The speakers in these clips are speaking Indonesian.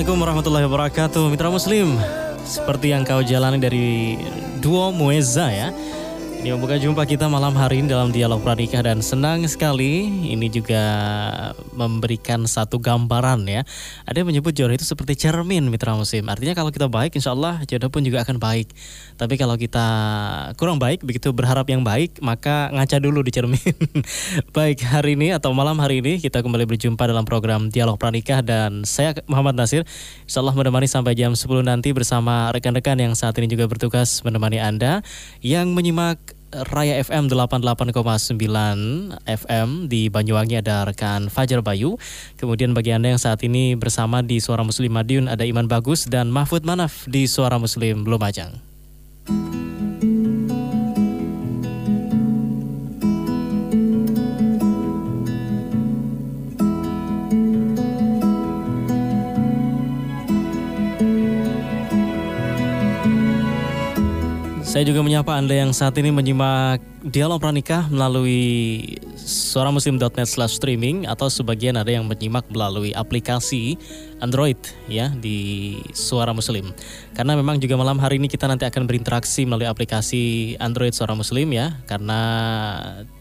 Assalamualaikum warahmatullahi wabarakatuh. Mitra Muslim Seperti yang kau jalani dari duo Mueza ya ini membuka jumpa kita malam hari ini dalam dialog pranikah dan senang sekali ini juga memberikan satu gambaran ya. Ada yang menyebut jodoh itu seperti cermin mitra musim. Artinya kalau kita baik insya Allah jodoh pun juga akan baik. Tapi kalau kita kurang baik begitu berharap yang baik maka ngaca dulu di cermin. baik hari ini atau malam hari ini kita kembali berjumpa dalam program dialog pranikah dan saya Muhammad Nasir. Insya Allah menemani sampai jam 10 nanti bersama rekan-rekan yang saat ini juga bertugas menemani Anda yang menyimak Raya FM 88,9 FM di Banyuwangi ada rekan Fajar Bayu. Kemudian bagi Anda yang saat ini bersama di Suara Muslim Madiun ada Iman Bagus dan Mahfud Manaf di Suara Muslim Lumajang. Saya juga menyapa Anda yang saat ini menyimak dialog pranikah melalui suaramuslim.net slash streaming atau sebagian ada yang menyimak melalui aplikasi Android ya di Suara Muslim. Karena memang juga malam hari ini kita nanti akan berinteraksi melalui aplikasi Android Suara Muslim ya karena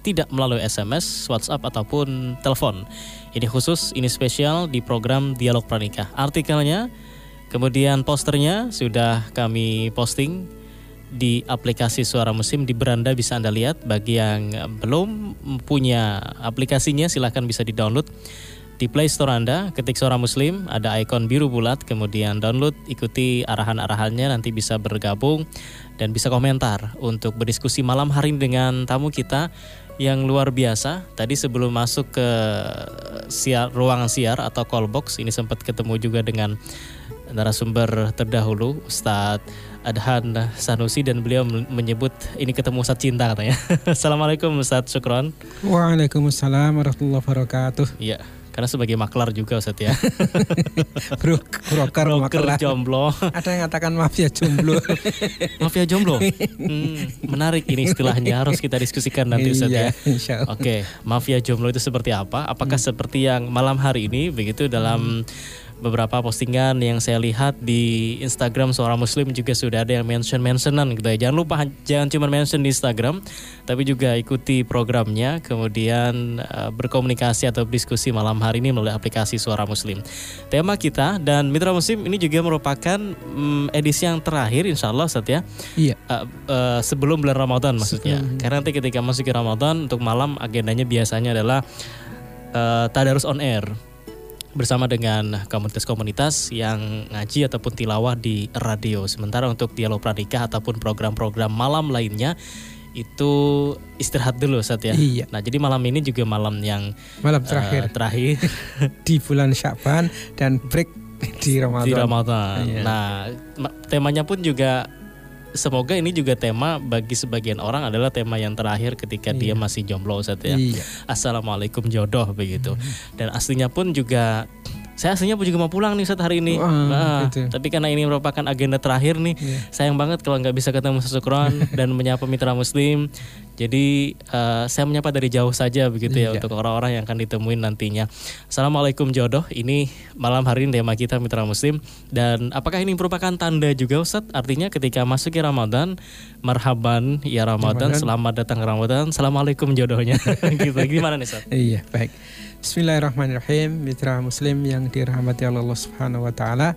tidak melalui SMS, WhatsApp ataupun telepon. Ini khusus, ini spesial di program Dialog Pranikah. Artikelnya, kemudian posternya sudah kami posting di aplikasi Suara Musim di beranda bisa Anda lihat. Bagi yang belum punya aplikasinya silahkan bisa di-download di Play Store Anda, ketik Suara Muslim, ada ikon biru bulat, kemudian download, ikuti arahan-arahannya, nanti bisa bergabung dan bisa komentar untuk berdiskusi malam hari dengan tamu kita yang luar biasa. Tadi sebelum masuk ke siar, ruangan siar atau call box, ini sempat ketemu juga dengan narasumber terdahulu, Ustadz Adhan Sanusi dan beliau menyebut ini ketemu Ustadz Cinta katanya. Assalamualaikum Ustadz Syukron. Waalaikumsalam warahmatullahi wabarakatuh. Iya. Karena sebagai maklar juga Ustadz ya. Bro, broker, broker maklar. jomblo. Ada yang katakan mafia jomblo. mafia jomblo. Hmm, menarik ini istilahnya harus kita diskusikan nanti Ustadz ya. Iya, Oke, mafia jomblo itu seperti apa? Apakah hmm. seperti yang malam hari ini begitu dalam hmm beberapa postingan yang saya lihat di Instagram Suara Muslim juga sudah ada yang mention-mentionan gitu ya. Jangan lupa jangan cuma mention di Instagram, tapi juga ikuti programnya, kemudian uh, berkomunikasi atau diskusi malam hari ini melalui aplikasi Suara Muslim. Tema kita dan Mitra Muslim ini juga merupakan um, edisi yang terakhir insya Allah Sat ya. Iya. Uh, uh, sebelum bulan Ramadan maksudnya. Sebelum. Karena nanti ketika masuk ke Ramadan untuk malam agendanya biasanya adalah uh, tadarus on air bersama dengan komunitas-komunitas yang ngaji ataupun tilawah di radio. Sementara untuk dialog pranikah ataupun program-program malam lainnya itu istirahat dulu saat ya. Iya. Nah jadi malam ini juga malam yang malam terakhir uh, terakhir di bulan Syaban dan break di Ramadan. Di Ramadan. Iya. Nah temanya pun juga semoga ini juga tema bagi sebagian orang adalah tema yang terakhir ketika iya. dia masih jomblo saat ya. Iya. Assalamualaikum jodoh begitu. Hmm. Dan aslinya pun juga saya aslinya pun juga mau pulang nih saat hari ini. nah, gitu. Tapi karena ini merupakan agenda terakhir nih, yeah. sayang banget kalau nggak bisa ketemu sesukron dan menyapa mitra muslim. Jadi uh, saya menyapa dari jauh saja begitu ya yeah. untuk orang-orang yang akan ditemuin nantinya. Assalamualaikum jodoh. Ini malam hari ini tema kita mitra muslim dan apakah ini merupakan tanda juga Ustaz? Artinya ketika masuk ke Ramadan, marhaban ya Ramadan, Ramadan. selamat datang Ramadan. Assalamualaikum jodohnya. gitu. Gimana nih Ustaz? Iya, baik. Bismillahirrahmanirrahim, mitra muslim yang dirahmati Allah Subhanahu wa taala.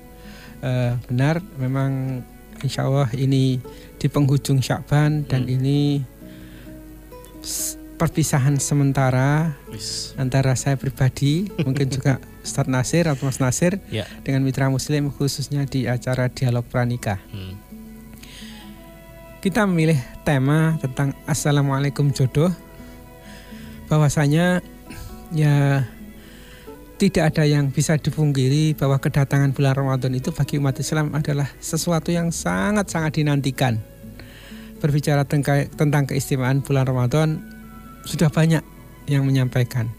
Uh, benar memang insya Allah ini di penghujung Syakban dan hmm. ini perpisahan sementara Wiss. antara saya pribadi mungkin juga Ustadz Nasir atau Mas Nasir ya. dengan mitra muslim khususnya di acara dialog pranikah. Hmm. Kita memilih tema tentang Assalamualaikum jodoh bahwasanya ya tidak ada yang bisa dipungkiri bahwa kedatangan bulan Ramadan itu bagi umat Islam adalah sesuatu yang sangat-sangat dinantikan. Berbicara tentang keistimewaan bulan Ramadan sudah banyak yang menyampaikan.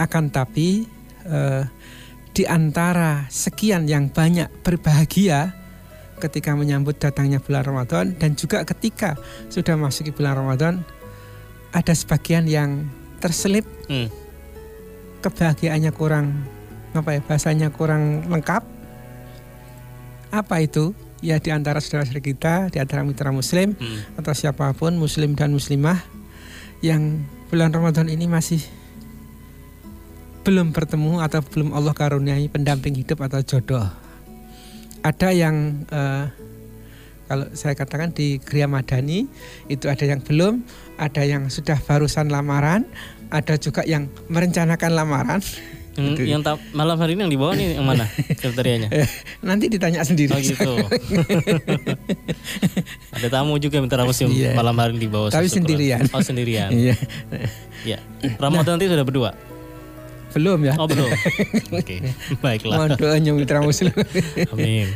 Akan tapi eh, di antara sekian yang banyak berbahagia ketika menyambut datangnya bulan Ramadan dan juga ketika sudah masuk bulan Ramadan ada sebagian yang terselip hmm kebahagiaannya kurang apa ya bahasanya kurang lengkap Apa itu? Ya di antara saudara-saudara kita, di antara mitra muslim Hmm. atau siapa pun muslim dan muslimah yang bulan Ramadan ini masih belum bertemu atau belum Allah karuniai pendamping hidup atau jodoh. Ada yang eh, kalau saya katakan di Gria Madani itu ada yang belum, ada yang sudah barusan lamaran, ada juga yang merencanakan lamaran. Gitu. yang ta- malam hari ini yang di bawah nih yang mana kriterianya? Eh, Nanti ditanya sendiri. Oh gitu. Ada tamu juga mitra musim Iya. malam hari ini di bawah. Tapi syukuran. sendirian. Oh sendirian. Iya, Ya. Ramadan nanti sudah berdua. belum ya. Oh belum. Oke. Baiklah. Mohon doanya mitra muslim. Amin.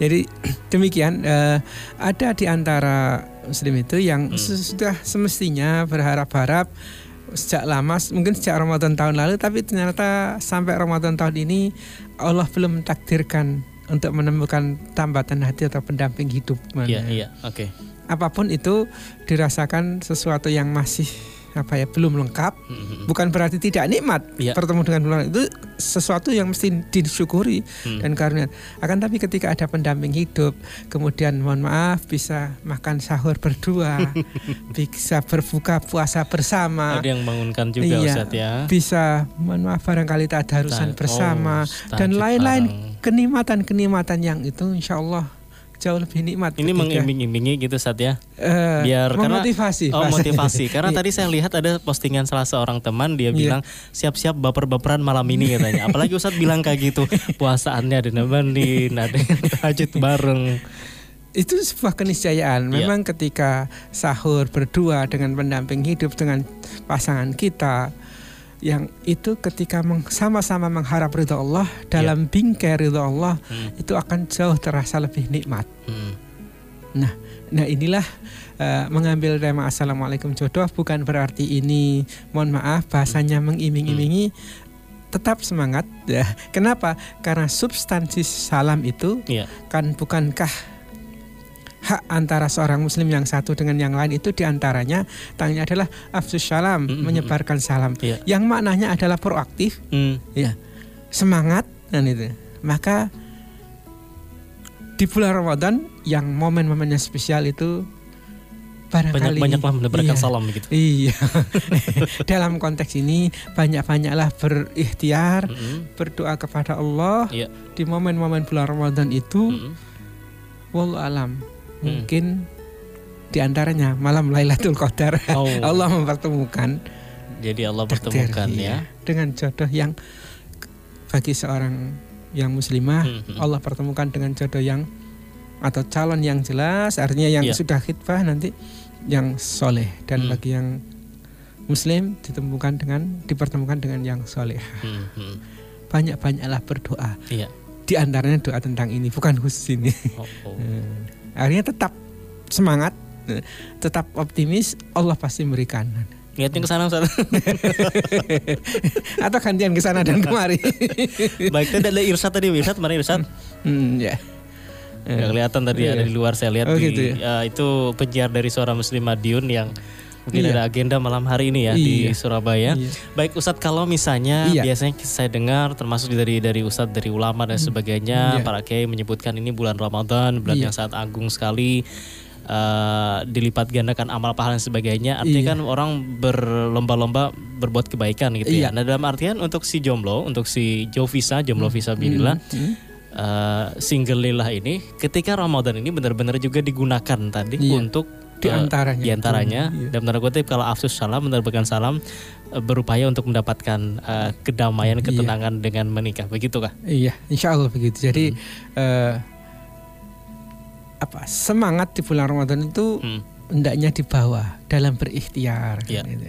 Jadi demikian eh, ada di antara muslim itu yang Hmm. sudah semestinya berharap-harap sejak lama mungkin sejak Ramadan tahun lalu tapi ternyata sampai Ramadan tahun ini Allah belum mentakdirkan untuk menemukan tambatan hati atau pendamping hidup. Iya, iya. Oke. Apa pun itu dirasakan sesuatu yang masih apa ya belum lengkap Hmm, bukan berarti tidak nikmat Iya. bertemu dengan bulan itu sesuatu yang mesti disyukuri Hmm. dan karunia akan tapi ketika ada pendamping hidup kemudian mohon maaf bisa makan sahur berdua bisa berbuka puasa bersama Ada yang bangunkan juga Iya. Ustaz ya. bisa mohon maaf barangkali tadarusan Ta- bersama oh, dan lain-lain kenikmatan-kenikmatan yang itu insya Allah jauh lebih nikmat Ini mengiming-imingi gitu Ustaz ya. eh, biar karena- memotivasi Oh bahasanya. motivasi Karena Iya. tadi saya lihat ada postingan salah seorang teman Dia Iya. bilang siap-siap baper-baperan malam ini katanya Apalagi Ustadz bilang kayak gitu Puasaannya ada nemenin Ada tahajud bareng itu sebuah keniscayaan. Iya. Memang ketika sahur berdua dengan pendamping hidup dengan pasangan kita yang itu ketika meng- sama-sama mengharap ridho Allah dalam bingkai ridho Allah Hmm. itu akan jauh terasa lebih nikmat. Hmm. Nah inilah eh, mengambil tema Assalamualaikum jodoh bukan berarti ini mohon maaf bahasanya mengiming-imingi tetap semangat ya. Kenapa? Karena substansi salam itu Iya. kan bukankah hak antara seorang muslim yang satu dengan yang lain itu di antaranya tanya adalah afsus salam Mm, mm, menyebarkan salam Iya. yang maknanya adalah proaktif Hmm. semangat dan itu maka di bulan Ramadan yang momen-momennya spesial itu barangkali Banyak-banyaklah menebarkan iya, salam gitu Iya. Dalam konteks ini banyak-banyaklah berikhtiar, Hmm. berdoa kepada Allah Iya. di momen-momen bulan Ramadan itu. Hmm. Wallahu alam. Mungkin di antaranya malam Lailatul Qadar Oh. Allah mempertemukan Jadi Allah pertemukan ya dengan jodoh yang bagi seorang yang muslimah Hmm, hmm. Allah pertemukan dengan jodoh yang atau calon yang jelas artinya yang Iya. sudah khidbah nanti yang soleh dan Hmm. bagi yang muslim ditemukan dengan dipertemukan dengan yang soleh Hmm, hmm. banyak-banyaklah berdoa Iya di antaranya doa tentang ini bukan khusus ini oh, oh. Hmm. Akhirnya tetap semangat tetap optimis Allah pasti memberikan Niatnya ke sana Ustaz. Atau gantian ke sana dan kemari. Baik tadi ada Irsat tadi Irsat mana Irsat. Hmm, ya. Nggak kelihatan tadi Iya. ada di luar saya lihat Oh, di, gitu ya, itu penyiar dari suara Muslim Madiun yang mungkin Iya. ada agenda malam hari ini ya di Iya. Surabaya. Iya. Baik Ustadz kalau misalnya Iya. biasanya saya dengar termasuk dari dari Ustadz dari ulama dan sebagainya Iya. para kiai menyebutkan ini bulan Ramadan bulan Iya. yang sangat agung sekali. eh, dilipat gandakan amal pahala dan sebagainya artinya Iya. kan orang berlomba-lomba berbuat kebaikan gitu ya. Iya. Nah dalam artian untuk si jomblo untuk si Jovisa jomblo visa billah Hmm. eh, single lillah ini ketika Ramadan ini benar-benar juga digunakan tadi Iya. untuk Di antaranya. di antaranya Iya. dalam tanda kutip kalau afsus salam menerbitkan salam eh, berupaya untuk mendapatkan eh, kedamaian Iya. ketenangan dengan menikah begitu kah? Iya, insya Allah begitu. Jadi Hmm. eh, apa semangat di bulan Ramadan itu Hmm. hendaknya dibawa dalam berikhtiar. Iya. kan gitu.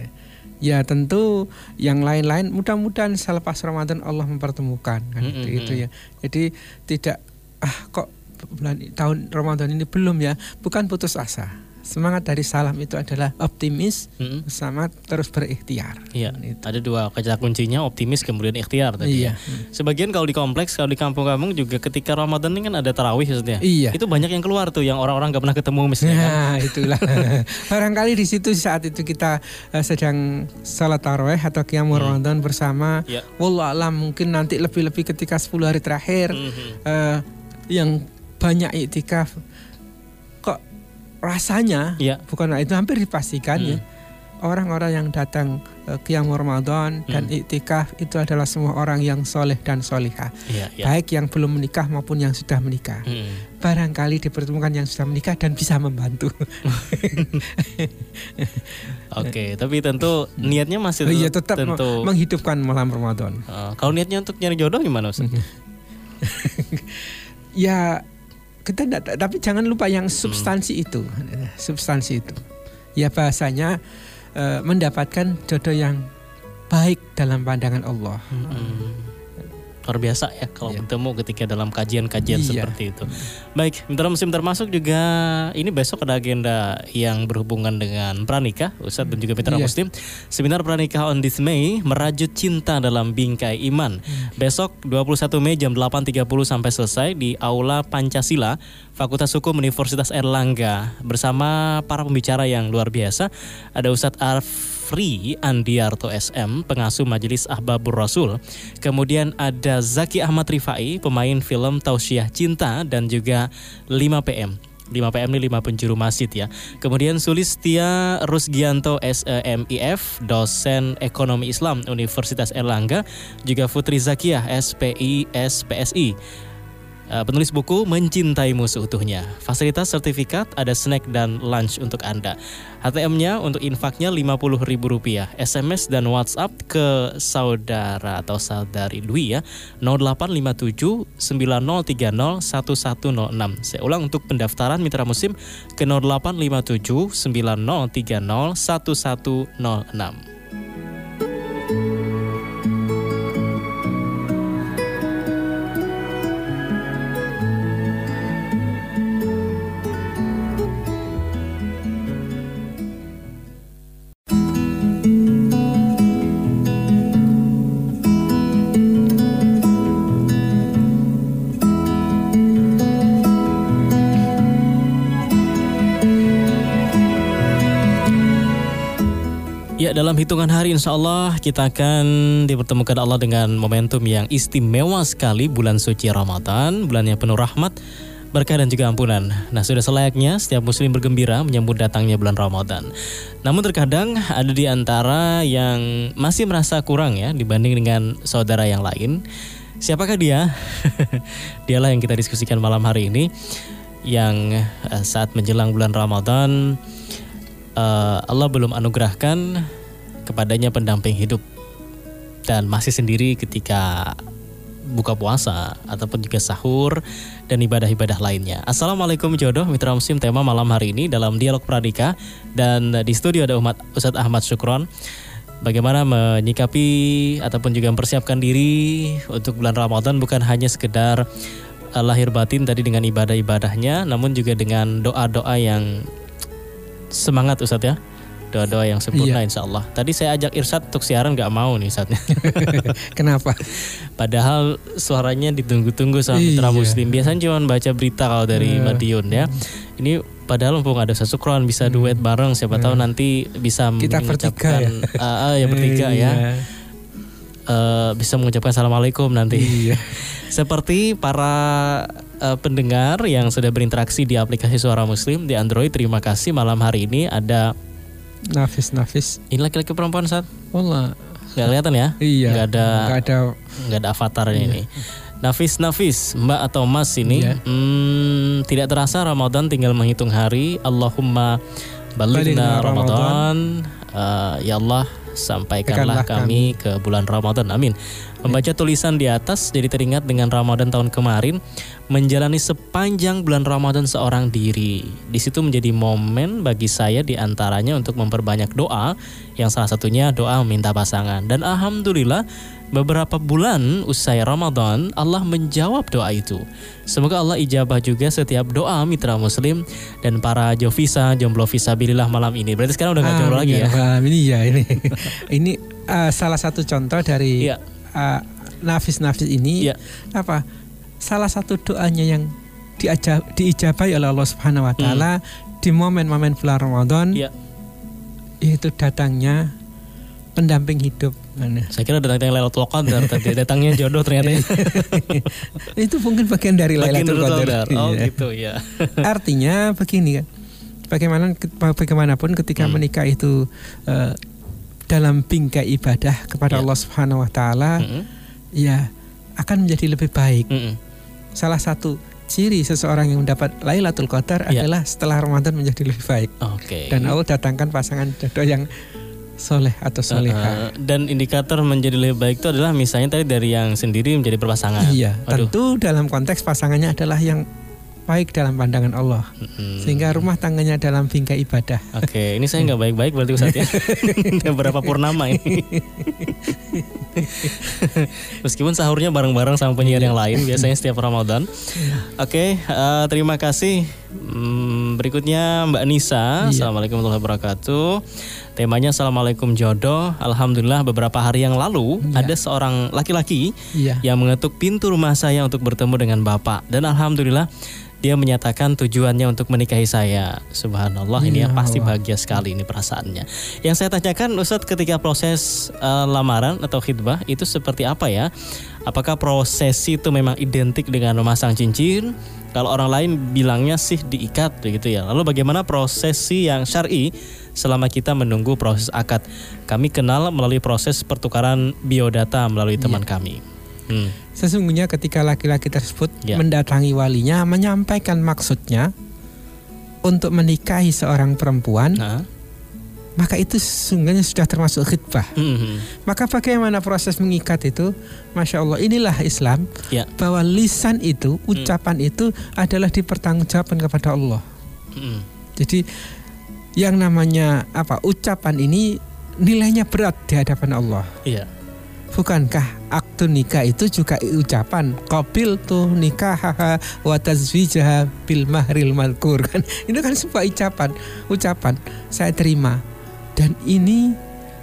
Ya tentu yang lain-lain mudah-mudahan selepas Ramadan Allah mempertemukan kan Mm, gitu, mm, gitu mm. ya. Jadi tidak ah kok bulan tahun Ramadan ini belum ya, bukan putus asa. Semangat dari salam itu adalah optimis Mm-mm. sama terus berikhtiar. Iya. Gitu. Ada dua kata kuncinya optimis kemudian ikhtiar tadi. Iya. ya. Sebagian kalau di kompleks kalau di kampung-kampung juga ketika Ramadan ini kan ada tarawih maksudnya. Iya. Itu banyak yang keluar tuh yang orang-orang gak pernah ketemu misalnya kan. Nah, itulah. Barangkali di situ saat itu kita eh, sedang salat tarawih atau qiyamul Hmm. Ramadan bersama. Iya. Wallah alam mungkin nanti lebih-lebih ketika 10 hari terakhir Mhm. eh, yang banyak iktikaf rasanya Ya. bukan itu hampir dipastikan Hmm. ya orang-orang yang datang uh, qiyam Ramadan dan Hmm. iktikaf itu adalah semua orang yang soleh dan solihah Iya, iya. baik yang belum menikah maupun yang sudah menikah Hmm. barangkali dipertemukan yang sudah menikah dan bisa membantu Oke, tapi tentu niatnya masih Oh iya tetap tentu. menghidupkan malam Ramadan Eh, kalau niatnya untuk nyari jodoh gimana Ustaz? Ya kita ndak- tapi jangan lupa yang substansi itu. Substansi itu. Ya bahasanya eh, mendapatkan jodoh yang baik dalam pandangan Allah. Mm-mm. Luar biasa ya kalau Iya. bertemu ketika dalam kajian-kajian Iya. seperti itu. Baik, mitra musim termasuk juga ini besok ada agenda yang berhubungan dengan pranikah, Ustadz dan juga mitra Iya. muslim. Seminar pranikah on this May merajut cinta dalam bingkai iman. Besok 21 Mei jam 8.30 sampai selesai di Aula Pancasila Fakultas Hukum Universitas Erlangga bersama para pembicara yang luar biasa. Ada Ustadz Arfri Andiarto SM, pengasuh Majelis Ahbabur Rasul. Kemudian ada Zaki Ahmad Rifai, pemain film Tausiah Cinta dan juga 5 PM. 5 PM ini 5 penjuru masjid ya. Kemudian Sulistia Rusgianto SEMIF, dosen Ekonomi Islam Universitas Erlangga, juga Putri Zakiah SPI SPSI. Uh, penulis buku Mencintaimu Seutuhnya. Fasilitas sertifikat, ada snack dan lunch untuk Anda. HTM-nya untuk infaknya Rp50.000. SMS dan WhatsApp ke saudara atau saudari Dwi ya. 0857 9030 1106. Saya ulang untuk pendaftaran mitra musim ke 0857 9030 1106. Dalam hitungan hari insya Allah kita akan dipertemukan Allah dengan momentum yang istimewa sekali bulan suci Ramadan, bulan yang penuh rahmat, berkah dan juga ampunan. Nah sudah selayaknya setiap muslim bergembira menyambut datangnya bulan Ramadan. Namun terkadang ada di antara yang masih merasa kurang ya dibanding dengan saudara yang lain. Siapakah dia? Dialah yang kita diskusikan malam hari ini yang eh, saat menjelang bulan Ramadan eh, Allah belum anugerahkan kepadanya pendamping hidup dan masih sendiri ketika buka puasa ataupun juga sahur dan ibadah-ibadah lainnya. Assalamualaikum jodoh mitra muslim tema malam hari ini dalam dialog pradika dan di studio ada umat Ustadz Ahmad Syukron. Bagaimana menyikapi ataupun juga mempersiapkan diri untuk bulan Ramadan bukan hanya sekedar eh, lahir batin tadi dengan ibadah-ibadahnya namun juga dengan doa-doa yang semangat Ustadz ya doa-doa yang sempurna insya Allah tadi saya ajak Irsyad untuk siaran nggak mau nih Ustadz kenapa? Padahal suaranya ditunggu-tunggu sama mitra Iya. muslim. Biasanya cuma baca berita kalau dari Eh. Madiun ya. Ini padahal mumpung ada sasukron bisa duet bareng siapa tahu nanti bisa Hmm. Kita mengucapkan Ah, ah, ya bertiga ya. Iya. Eh, bisa mengucapkan assalamualaikum nanti. Iya. Seperti para eh, pendengar yang sudah berinteraksi di aplikasi Suara Muslim di Android, terima kasih. Malam hari ini ada nafis nafis ini laki-laki perempuan saat Allah nggak kelihatan ya? iya Nggak ada nggak ada nggak ada avatarnya ini. Nafis Nafis, Mbak atau Mas ini, Iya. hmm, tidak terasa Ramadan tinggal menghitung hari. Allahumma Balighna Ramadan. Eh, ya Allah, sampaikanlah Sampaikanlah kami ke bulan Ramadan. Amin. Membaca tulisan di atas jadi teringat dengan Ramadan tahun kemarin menjalani sepanjang bulan Ramadan seorang diri. Di situ menjadi momen bagi saya di antaranya untuk memperbanyak doa yang salah satunya doa meminta pasangan. Dan alhamdulillah beberapa bulan usai Ramadan Allah menjawab doa itu. Semoga Allah ijabah juga setiap doa mitra muslim dan para jovisa jomblo visabilillah malam ini. Berarti sekarang udah gak jomblo lagi ya? Amin, ini ya ini ini eh, salah satu contoh dari Iya. Eh, nafis-nafis ini Iya. apa salah satu doanya yang diaja, diijabai oleh Allah Subhanahu Wa Taala di momen-momen bulan Ramadan Hmm. Iya. yaitu datangnya pendamping hidup Mana? Saya kira datang Lailatul Qadar tadi datangnya jodoh ternyata. ya. itu mungkin bagian dari Lailatul Qadar. Oh Iya. gitu ya. Artinya begini kan. Bagaimana bagaimanapun ketika Hmm. menikah itu eh, dalam bingkai ibadah kepada Ya. Allah Subhanahu wa taala Mm-mm. ya akan menjadi lebih baik. Mm-mm. Salah satu ciri seseorang yang mendapat Lailatul Qadar Ya. adalah setelah Ramadan menjadi lebih baik. Oke. Dan Allah datangkan pasangan jodoh yang soleh atau soleha. Uh, dan indikator menjadi lebih baik itu adalah misalnya tadi dari yang sendiri menjadi berpasangan. Iya, Waduh. tentu dalam konteks pasangannya adalah yang baik dalam pandangan Allah. Mm-mm. Sehingga rumah tangganya dalam bingkai ibadah. Oke, ini saya nggak baik-baik berarti Ustaz ya. Udah berapa purnama ini. Meskipun sahurnya bareng-bareng sama penyiar yang lain biasanya setiap Ramadan. Oke, eh, terima kasih. Hmm, berikutnya Mbak Nisa. Iya. Assalamualaikum warahmatullahi wabarakatuh. Temanya Assalamualaikum jodoh. Alhamdulillah beberapa hari yang lalu Iya. ada seorang laki-laki Iya. yang mengetuk pintu rumah saya untuk bertemu dengan Bapak dan alhamdulillah dia menyatakan tujuannya untuk menikahi saya. Subhanallah ini Ya yang pasti bahagia sekali ini perasaannya. Yang saya tanyakan Ustadz ketika proses eh, lamaran atau khidbah itu seperti apa ya? Apakah prosesi itu memang identik dengan memasang cincin? Kalau orang lain bilangnya sih diikat begitu ya. Lalu bagaimana prosesi yang syar'i selama kita menunggu proses akad? Kami kenal melalui proses pertukaran biodata melalui teman kami. Hmm. Sesungguhnya ketika laki-laki tersebut Ya. mendatangi walinya menyampaikan maksudnya untuk menikahi seorang perempuan, Nah. maka itu sesungguhnya sudah termasuk khidbah. Mhm. Maka bagaimana proses mengikat itu? Masya Allah, inilah Islam Ya. bahwa lisan itu, ucapan itu adalah dipertanggungjawabkan kepada Allah. Mhm. Jadi yang namanya apa? Ucapan ini nilainya berat di hadapan Allah. Iya. Bukankah aktu nikah itu juga ucapan? Qabil tuh nikah haha, wa tazwijaha bil mahril malkur kan? Itu kan sebuah ucapan ucapan saya terima. Dan ini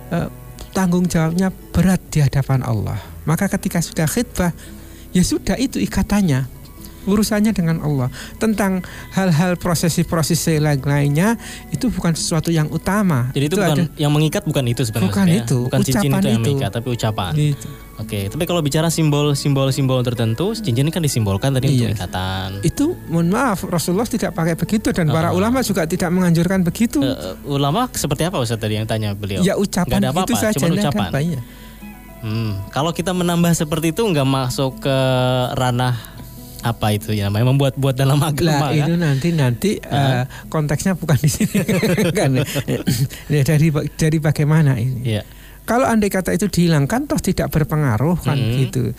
eh, tanggung jawabnya berat di hadapan Allah. Maka ketika sudah khidbah ya sudah itu ikatannya urusannya dengan Allah tentang hal-hal prosesi-prosesi lainnya itu bukan sesuatu yang utama Jadi itu, bukan ada yang mengikat bukan itu sebenarnya. Bukan maksudnya. itu, bukan cincin ucapan itu yang itu. mengikat, tapi ucapan. Gitu. Oke, tapi kalau bicara simbol-simbol simbol tertentu, cincin kan disimbolkan tadi untuk Iya. ikatan. itu mohon maaf Rasulullah tidak pakai begitu dan Ah. para ulama juga tidak menganjurkan begitu. Eh, ulama seperti apa Ustaz tadi yang tanya beliau? ya ucapan ada apa-apa, itu saja ada ucapan. ya. Hmm, kalau kita menambah seperti itu nggak masuk ke ranah apa itu ya namanya membuat-buat dalam agama Lah kan? itu nanti nanti eh, konteksnya bukan di sini kan. Ya, dari dari bagaimana ini? Iya. Kalau andai kata itu dihilangkan toh tidak berpengaruh kan Hmm. gitu.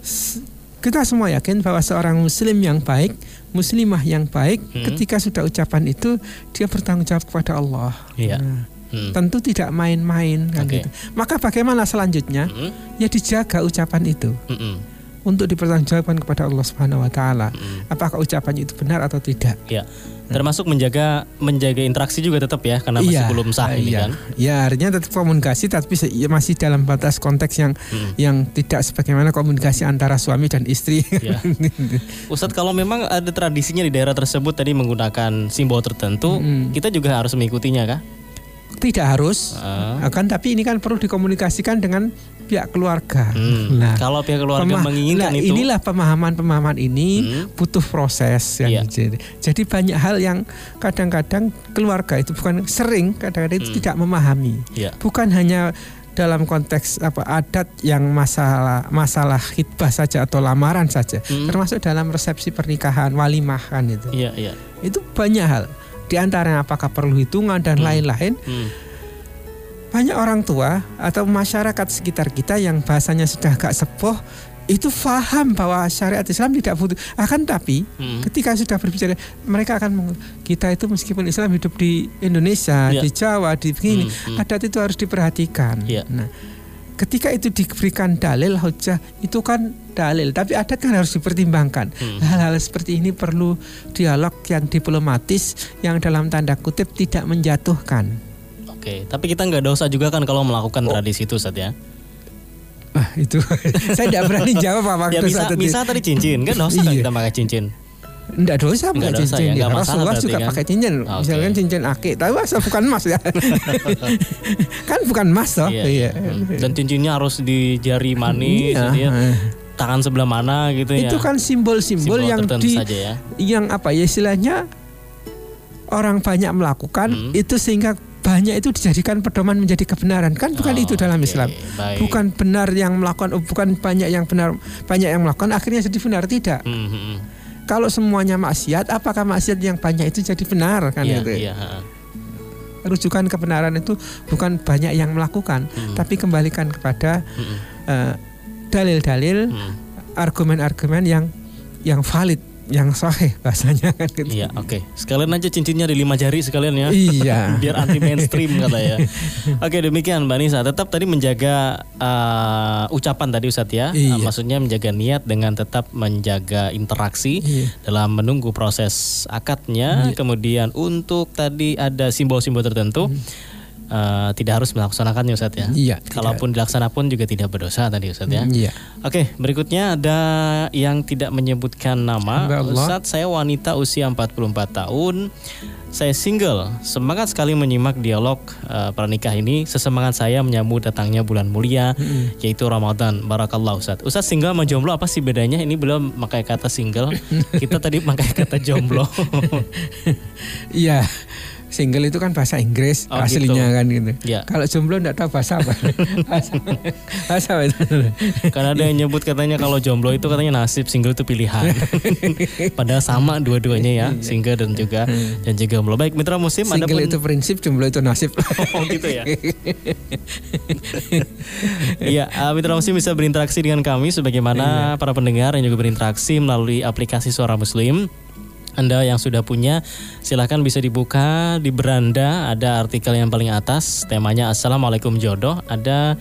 S- Kita semua yakin bahwa seorang muslim yang baik, muslimah yang baik Hmm. ketika sudah ucapan itu dia bertanggung jawab kepada Allah. Iya. Nah, Hmm. tentu tidak main-main kan Oke. gitu. Maka bagaimana selanjutnya? Hmm. Ya dijaga ucapan itu Mm-mm. Untuk dipertanggungjawabkan kepada Allah Subhanahu wa taala. Mm-mm. Apakah ucapan itu benar atau tidak? Ya, termasuk menjaga menjaga interaksi juga tetap ya karena masih Iya, belum sah ini iya. kan. Ya, artinya tetap komunikasi tapi ya masih dalam batas konteks yang Mm. yang tidak sebagaimana komunikasi antara suami dan istri. Ya. Ustadz kalau memang ada tradisinya di daerah tersebut tadi menggunakan simbol tertentu, Mm. kita juga harus mengikutinya kah? tidak harus. Ah. Akan tapi ini kan perlu dikomunikasikan dengan pihak keluarga. Hmm. Nah, kalau pihak keluarga pema- menginginkan nah, itu, inilah pemahaman-pemahaman ini Hmm. butuh proses yang Iya. jadi. Jadi banyak hal yang kadang-kadang keluarga itu bukan sering kadang-kadang itu Hmm. tidak memahami. ya, Bukan hanya dalam konteks apa adat yang masalah masalah hitbah saja atau lamaran saja, Hmm. termasuk dalam resepsi pernikahan, walimah kan itu. iya, iya. Itu banyak hal. Di antaranya apakah perlu hitungan dan Hmm. lain-lain. Hmm. Banyak orang tua atau masyarakat sekitar kita yang bahasanya sudah agak sepuh itu faham bahwa syariat Islam tidak butuh akan tapi Hmm. ketika sudah berbicara mereka akan kita itu meskipun Islam hidup di Indonesia Ya. di Jawa di begini Hmm, hmm. adat itu harus diperhatikan Ya. nah ketika itu diberikan dalil hujah itu kan dalil tapi adat kan harus dipertimbangkan Hmm. hal-hal seperti ini perlu dialog yang diplomatis yang dalam tanda kutip tidak menjatuhkan Oke, tapi kita nggak dosa juga kan kalau melakukan Oh. tradisi itu Ustadz ya. Wah itu saya tidak berani jawab apa Ya itu bisa, satu bisa tadi cincin kan dosa kan Iya. kita pakai cincin. Enggak dosa pakai Nggak dosa cincin. ya, nggak Ya, masalah Rasulullah juga kan? pakai cincin. Oke. Misalkan cincin akik, tapi masa bukan emas ya. kan bukan emas toh. Iya, iya. Hmm. Dan cincinnya harus di jari manis, Iya, gitu ya. eh. tangan sebelah mana gitu ya. Itu kan simbol-simbol Simbol yang di saja ya. yang apa ya istilahnya orang banyak melakukan Hmm. itu sehingga banyak itu dijadikan pedoman menjadi kebenaran. Kan bukan Oh, itu dalam oke, Islam. baik. bukan benar yang melakukan oh, bukan banyak yang benar banyak yang melakukan akhirnya jadi benar. Tidak. Hmm, hmm, kalau semuanya maksiat apakah maksiat yang banyak itu jadi benar? Kan Iya, itu iya, ha. rujukan kebenaran itu bukan banyak yang melakukan Hmm. tapi kembalikan kepada Hmm, eh, dalil-dalil hmm. argumen-argumen yang yang valid yang sahih bahasanya kan gitu. Iya, oke. Sekalian aja cincinnya di lima jari sekalian ya. Iya. Biar anti mainstream kata ya. Oke, demikian Mbak Nisa. Tetap tadi menjaga uh, ucapan tadi Ustadz ya. Iya. Uh, maksudnya menjaga niat dengan tetap menjaga interaksi Iya. dalam menunggu proses akadnya. Kemudian untuk tadi ada simbol-simbol tertentu. Uh, tidak harus melaksanakannya Ustadz ya. Iya. Kalaupun dilaksanakan pun juga tidak berdosa tadi Ustadz ya. Iya. Oke, berikutnya ada yang tidak menyebutkan nama. Ustadz, saya wanita usia 44 tahun. Saya single. Semangat sekali menyimak dialog eh, pernikah ini. Sesemangat saya menyambut datangnya bulan mulia yaitu Ramadan. Barakallah Ustadz. Ustadz single sama jomblo apa sih bedanya? Ini belum pakai kata single. Kita tadi pakai kata jomblo. Iya. Single itu kan bahasa Inggris Oh, aslinya gitu. kan gitu. Ya. Kalau jomblo enggak tahu bahasa apa. bahasa, bahasa apa itu? Karena ada yang nyebut katanya kalau jomblo itu katanya nasib, single itu pilihan. Padahal sama dua-duanya ya, single dan juga dan juga jomblo. Baik, mitra musim ada Single itu prinsip, jomblo itu nasib. Oh gitu ya. Iya, uh, Mitra Muslim bisa berinteraksi dengan kami sebagaimana para pendengar yang juga berinteraksi melalui aplikasi Suara Muslim. Anda yang sudah punya silahkan bisa dibuka di beranda. Ada artikel yang paling atas temanya Assalamualaikum jodoh. Ada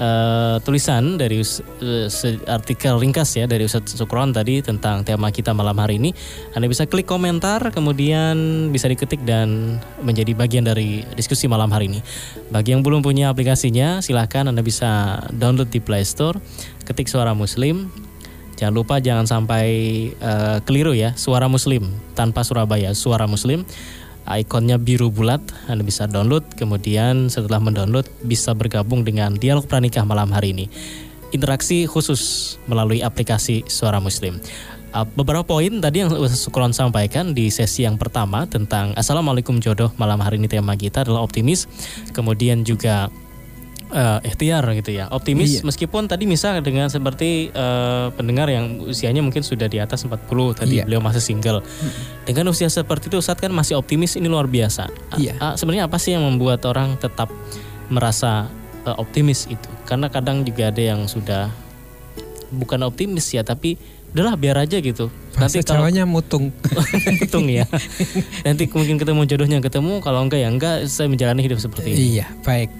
eh, tulisan dari se- artikel ringkas ya dari Ustadz Sukron tadi tentang tema kita malam hari ini. Anda bisa klik komentar kemudian bisa diketik dan menjadi bagian dari diskusi malam hari ini. Bagi yang belum punya aplikasinya silahkan Anda bisa download di Play Store ketik suara muslim Jangan lupa jangan sampai eh, keliru ya, suara muslim tanpa Surabaya, suara muslim. Ikonnya biru bulat, Anda bisa download, kemudian setelah mendownload bisa bergabung dengan dialog pranikah malam hari ini. Interaksi khusus melalui aplikasi Suara Muslim. Uh, beberapa poin tadi yang Sukron sampaikan di sesi yang pertama tentang Assalamualaikum jodoh malam hari ini tema kita adalah optimis, kemudian juga eh ikhtiar gitu ya optimis Iya. meskipun tadi misal dengan seperti eh, pendengar yang usianya mungkin sudah di atas 40 tadi Iya. beliau masih single dengan usia seperti itu saat kan masih optimis ini luar biasa Iya. a- sebenarnya apa sih yang membuat orang tetap merasa eh, optimis itu karena kadang juga ada yang sudah bukan optimis ya tapi udahlah biar aja gitu Bahasa kalau Jawanya mutung. hitung ya nanti mungkin ketemu jodohnya ketemu kalau enggak ya enggak saya menjalani hidup seperti ini Iya, baik.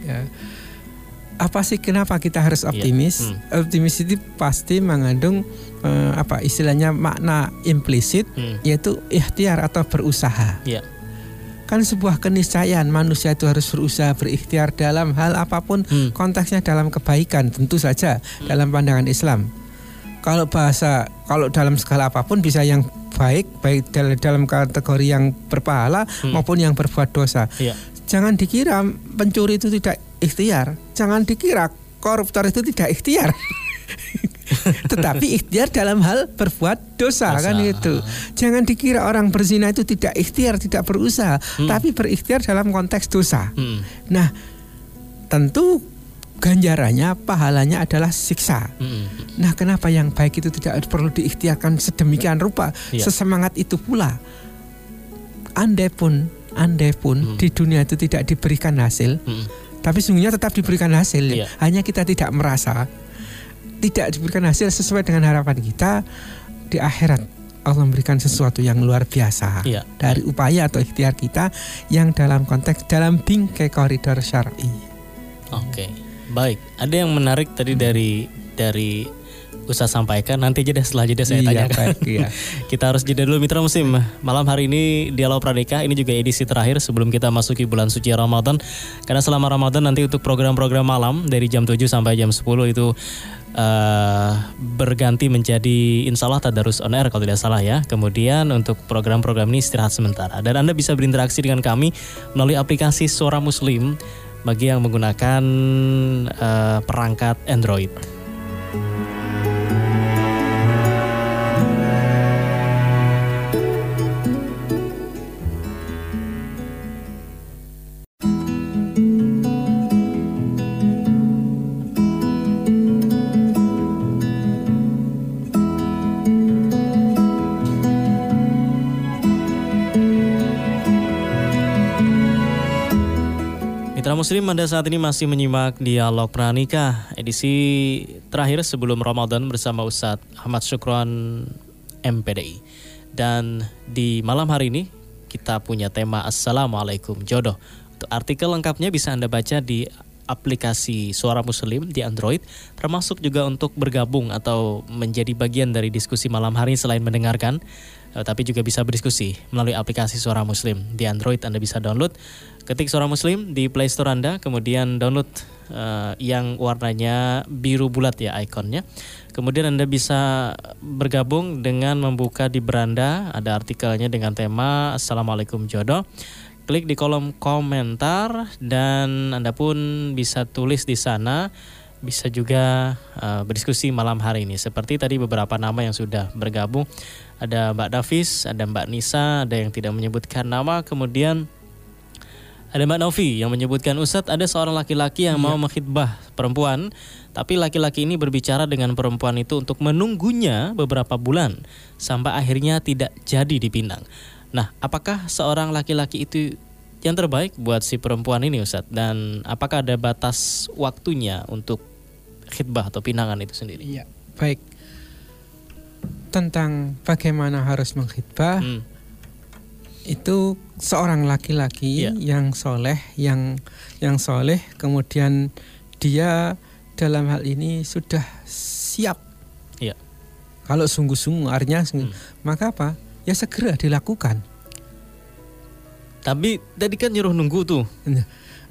Apa sih kenapa kita harus optimis? Hmm. Optimis itu pasti mengandung eh, apa istilahnya makna implisit Hmm. yaitu ikhtiar atau berusaha. Iya. Kan sebuah keniscayaan manusia itu harus berusaha berikhtiar dalam hal apa pun Hmm. konteksnya dalam kebaikan tentu saja dalam pandangan Islam. Kalau bahasa kalau dalam skala apa pun bisa yang baik baik dal- dalam kategori yang berpahala Hmm. maupun yang berbuat dosa. Iya. Jangan dikira pencuri itu tidak ikhtiar. Jangan dikira koruptor itu tidak ikhtiar. Tetapi ikhtiar dalam hal berbuat dosa, Dosa. kan itu. Jangan dikira orang berzina itu tidak ikhtiar, tidak berusaha, tapi berikhtiar dalam konteks dosa. Hmm. Nah, tentu ganjarannya, pahalanya adalah siksa. Hmm. Nah, kenapa yang baik itu tidak perlu diikhtiarkan sedemikian rupa, Iya. sesemangat itu pula. Andai pun, andai pun di dunia itu tidak diberikan hasil, Hmm. Tapi sungguhnya tetap diberikan hasil. Iya. Hanya kita tidak merasa, tidak diberikan hasil sesuai dengan harapan kita di akhirat. Allah memberikan sesuatu yang luar biasa Iya. dari upaya atau ikhtiar kita yang dalam konteks dalam bingkai koridor syar'i. Oke, baik. Ada yang menarik tadi dari dari Ustaz sampaikan. Nanti jeda setelah jeda saya Iya, tanyakan. baik, iya. kita harus jeda dulu Mitra Musim. Malam hari ini Dialog Pranikah ini juga edisi terakhir sebelum kita masuki bulan suci Ramadan. Karena selama Ramadan nanti untuk program-program malam dari jam 7 sampai jam 10 itu uh, berganti menjadi insya Allah Tadarus On Air kalau tidak salah ya. Kemudian untuk program-program ini istirahat sementara. Dan Anda bisa berinteraksi dengan kami melalui aplikasi Suara Muslim bagi yang menggunakan uh, perangkat Android. Muslim Anda saat ini masih menyimak Dialog Pranikah edisi terakhir sebelum Ramadan bersama Ustadz Ahmad Syukron MPDI. Dan di malam hari ini kita punya tema Assalamualaikum Jodoh. Untuk artikel lengkapnya bisa Anda baca di aplikasi Suara Muslim di Android, termasuk juga untuk bergabung atau menjadi bagian dari diskusi malam hari selain mendengarkan uh, tapi juga bisa berdiskusi melalui aplikasi Suara Muslim di Android. Anda bisa download, ketik Suara Muslim di Play Store Anda, kemudian download uh, yang warnanya biru bulat ya ikonnya. Kemudian Anda bisa bergabung dengan membuka di beranda ada artikelnya dengan tema Assalamualaikum Jodoh. Klik di kolom komentar dan Anda pun bisa tulis di sana bisa juga uh, berdiskusi malam hari ini. Seperti tadi beberapa nama yang sudah bergabung. Ada Mbak Davis, ada Mbak Nisa, ada yang tidak menyebutkan nama, kemudian ada Mbak Novi yang menyebutkan Ustadz ada seorang laki-laki yang iya. mau mengkhidbah perempuan, tapi laki-laki ini berbicara dengan perempuan itu untuk menunggunya beberapa bulan sampai akhirnya tidak jadi dipinang. Nah, apakah seorang laki-laki itu yang terbaik buat si perempuan ini Ustadz? Dan apakah ada batas waktunya untuk khidbah atau pinangan itu sendiri? Iya, baik tentang bagaimana harus mengkhidbah hmm. itu seorang laki-laki yeah. yang soleh yang yang soleh kemudian dia dalam hal ini sudah siap yeah. kalau sungguh-sungguh artinya hmm. maka apa ya segera dilakukan tapi tadi kan nyuruh nunggu tuh nah,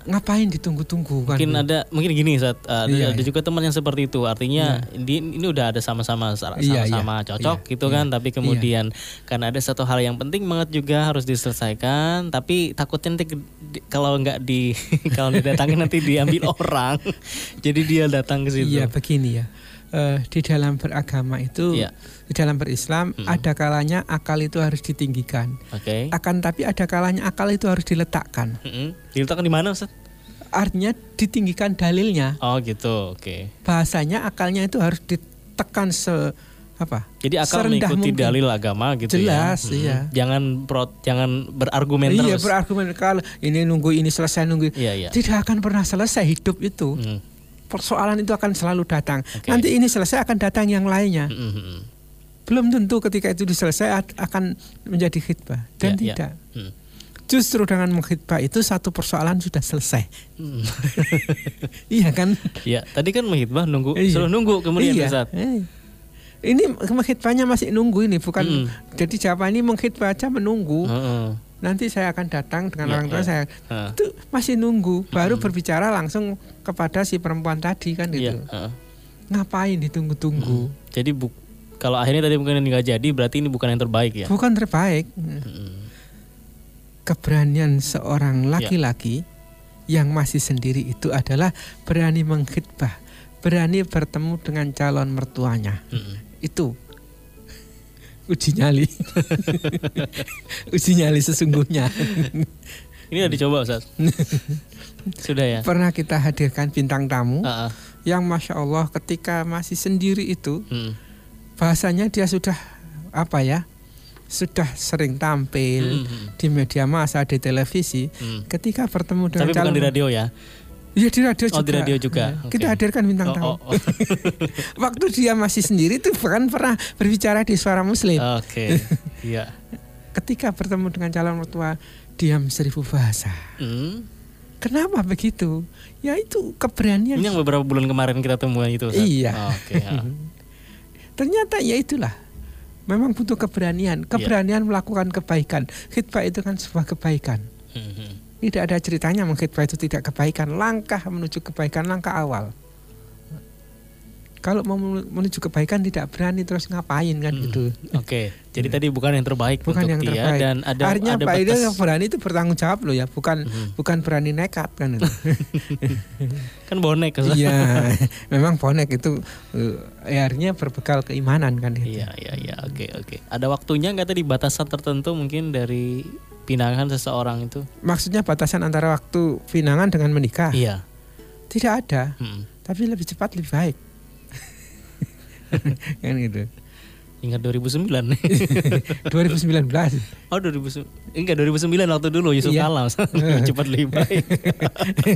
ngapain ditunggu-tunggu kan? Mungkin ada mungkin gini saat uh, iya, ada, iya. juga teman yang seperti itu. Artinya iya. di, ini udah ada sama-sama sama-sama iya, iya, cocok iya, gitu kan, tapi kemudian iya. karena ada satu hal yang penting banget juga harus diselesaikan, tapi takutnya nanti kalau nggak di kalau didatangin nanti diambil orang. Jadi dia datang ke situ. Iya, begini ya. Uh, di dalam beragama itu iya. di dalam berislam hmm. ada kalanya akal itu harus ditinggikan. Oke. Okay. Akan tapi ada kalanya akal itu harus diletakkan. Hmm. Diletakkan di mana, Ustaz? artinya ditinggikan dalilnya. Oh gitu, oke. Okay. Bahasanya akalnya itu harus ditekan se apa? Jadi akal mengikuti mungkin. dalil agama gitu ya. Jelas, ya. iya. Jangan pro, jangan berargumen iya, terus. Iya, berargumen kalau ini nunggu ini selesai nunggu. Iya, iya. Tidak akan pernah selesai hidup itu. Hmm. Persoalan itu akan selalu datang. Okay. Nanti ini selesai akan datang yang lainnya. Hmm. hmm. Belum tentu ketika itu diselesai akan menjadi khidbah dan yeah, tidak. Yeah. Hmm. Justru dengan mengkhidbah itu satu persoalan sudah selesai. Hmm. iya kan? Iya, tadi kan mengkhidbah nunggu, iya. suruh nunggu kemudian iya. saat. Eh. Ini mengkhidbahnya masih nunggu ini, bukan. Hmm. Jadi jawaban ini mengkhidbah aja menunggu. Hmm. Nanti saya akan datang dengan ya, orang tua ya. saya. Hmm. Itu masih nunggu, baru hmm. berbicara langsung kepada si perempuan tadi kan gitu. Ya, Ngapain ditunggu-tunggu? Hmm. Jadi bu kalau akhirnya tadi mungkin nggak jadi, berarti ini bukan yang terbaik ya? Bukan terbaik. Hmm keberanian seorang ya. laki-laki ya. yang masih sendiri itu adalah berani mengkhidbah, berani bertemu dengan calon mertuanya. Hmm. Itu uji nyali. uji nyali sesungguhnya. Ini udah dicoba Ustaz. Sudah ya. Pernah kita hadirkan bintang tamu uh -uh. yang masya Allah ketika masih sendiri itu hmm. bahasanya dia sudah apa ya sudah sering tampil hmm. di media massa di televisi hmm. ketika bertemu dengan Tapi calon bukan di radio ya Iya di radio juga. Oh di radio juga. Ya. Okay. Kita hadirkan bintang oh, tamu. Oh, oh. Waktu dia masih sendiri tuh bahkan pernah berbicara di suara Muslim. Oke. Okay. Iya. Ketika bertemu dengan calon mertua diam seribu bahasa. Hmm. Kenapa begitu? Ya itu keberanian. Ini yang beberapa bulan kemarin kita temuan itu. Iya. Oh, Oke. Okay, ya. Ternyata ya itulah memang butuh keberanian, iya. keberanian yeah. melakukan kebaikan. Khidbah itu kan sebuah kebaikan. Mm-hmm. Tidak ada ceritanya mengkhidbah itu tidak kebaikan. Langkah menuju kebaikan, langkah awal. Kalau mau menuju kebaikan tidak berani terus ngapain kan Hmm. gitu. Oke, jadi tadi bukan yang terbaik Bukan untuk yang dia terbaik. dan ada Artinya ada Pak batas. yang berani itu bertanggung jawab loh ya, bukan Mhm. bukan berani nekat kan itu. Kan bonek Ustaz. Iya, memang bonek itu eh, ya artinya berbekal keimanan kan. Iya, iya, iya. Oke, oke. Ada waktunya nggak tadi batasan tertentu mungkin dari pinangan seseorang itu? Maksudnya batasan antara waktu pinangan dengan menikah Iya. tidak ada, Mm. tapi lebih cepat lebih baik. kan gitu. Ingat 2009 2019. Oh 2009 Enggak 2009 waktu dulu Yusuf Iya. kalah Cepat lebih baik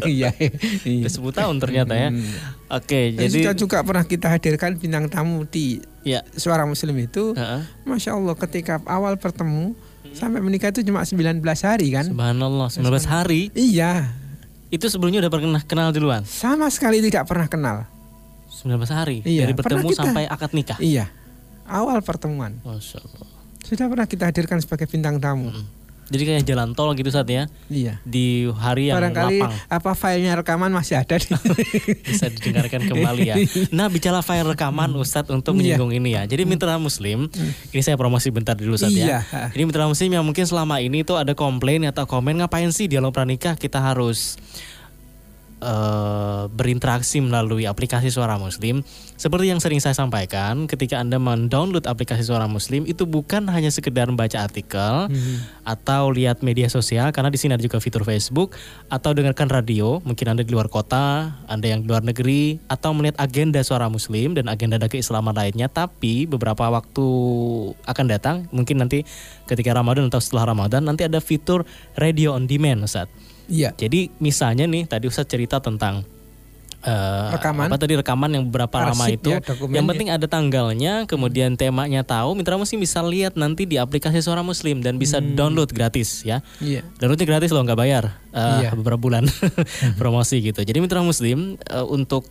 Iya. iya. Udah 10 tahun ternyata ya Hmm. Oke Dan jadi juga, juga pernah kita hadirkan bintang tamu di Ya suara muslim itu, Heeh. masya Allah ketika awal bertemu Hmm. sampai menikah itu cuma 19 hari kan? Subhanallah 19 hari Iya, Itu sebelumnya udah pernah kenal duluan sama sekali tidak pernah kenal. 19 hari Iya, Dari bertemu kita. sampai akad nikah Iya, awal pertemuan Masya Allah sudah pernah kita hadirkan sebagai bintang tamu. Mm. Jadi kayak jalan tol gitu saat ya Iya. Di hari yang Barangkali lapang apa filenya rekaman masih ada di. bisa didengarkan kembali ya. Nah bicara file rekaman Ustadz untuk Iya. menyinggung ini ya. Jadi mitra muslim, ini saya promosi bentar dulu Ustadz Iya. ya. Jadi mitra muslim yang mungkin selama ini tuh ada komplain atau komen ngapain sih dialog pranikah kita harus eh, berinteraksi melalui aplikasi Suara Muslim. Seperti yang sering saya sampaikan, ketika Anda mendownload aplikasi Suara Muslim itu bukan hanya sekedar membaca artikel Hmm. atau lihat media sosial karena di sini ada juga fitur Facebook atau dengarkan radio, mungkin Anda di luar kota, Anda yang di luar negeri atau melihat agenda Suara Muslim dan agenda keislaman lainnya, tapi beberapa waktu akan datang, mungkin nanti ketika Ramadan atau setelah Ramadan nanti ada fitur radio on demand, Ustaz. Iya. Jadi misalnya nih tadi Ustaz cerita tentang eh, Rekaman. apa tadi rekaman yang beberapa lama Arsip itu. ya, yang ya. penting ada tanggalnya, kemudian temanya tahu, mitra muslim bisa lihat nanti di aplikasi Suara Muslim dan bisa download gratis ya. Iya. Downloadnya gratis loh, nggak bayar eh, Iya. beberapa bulan promosi gitu. Jadi mitra muslim eh, untuk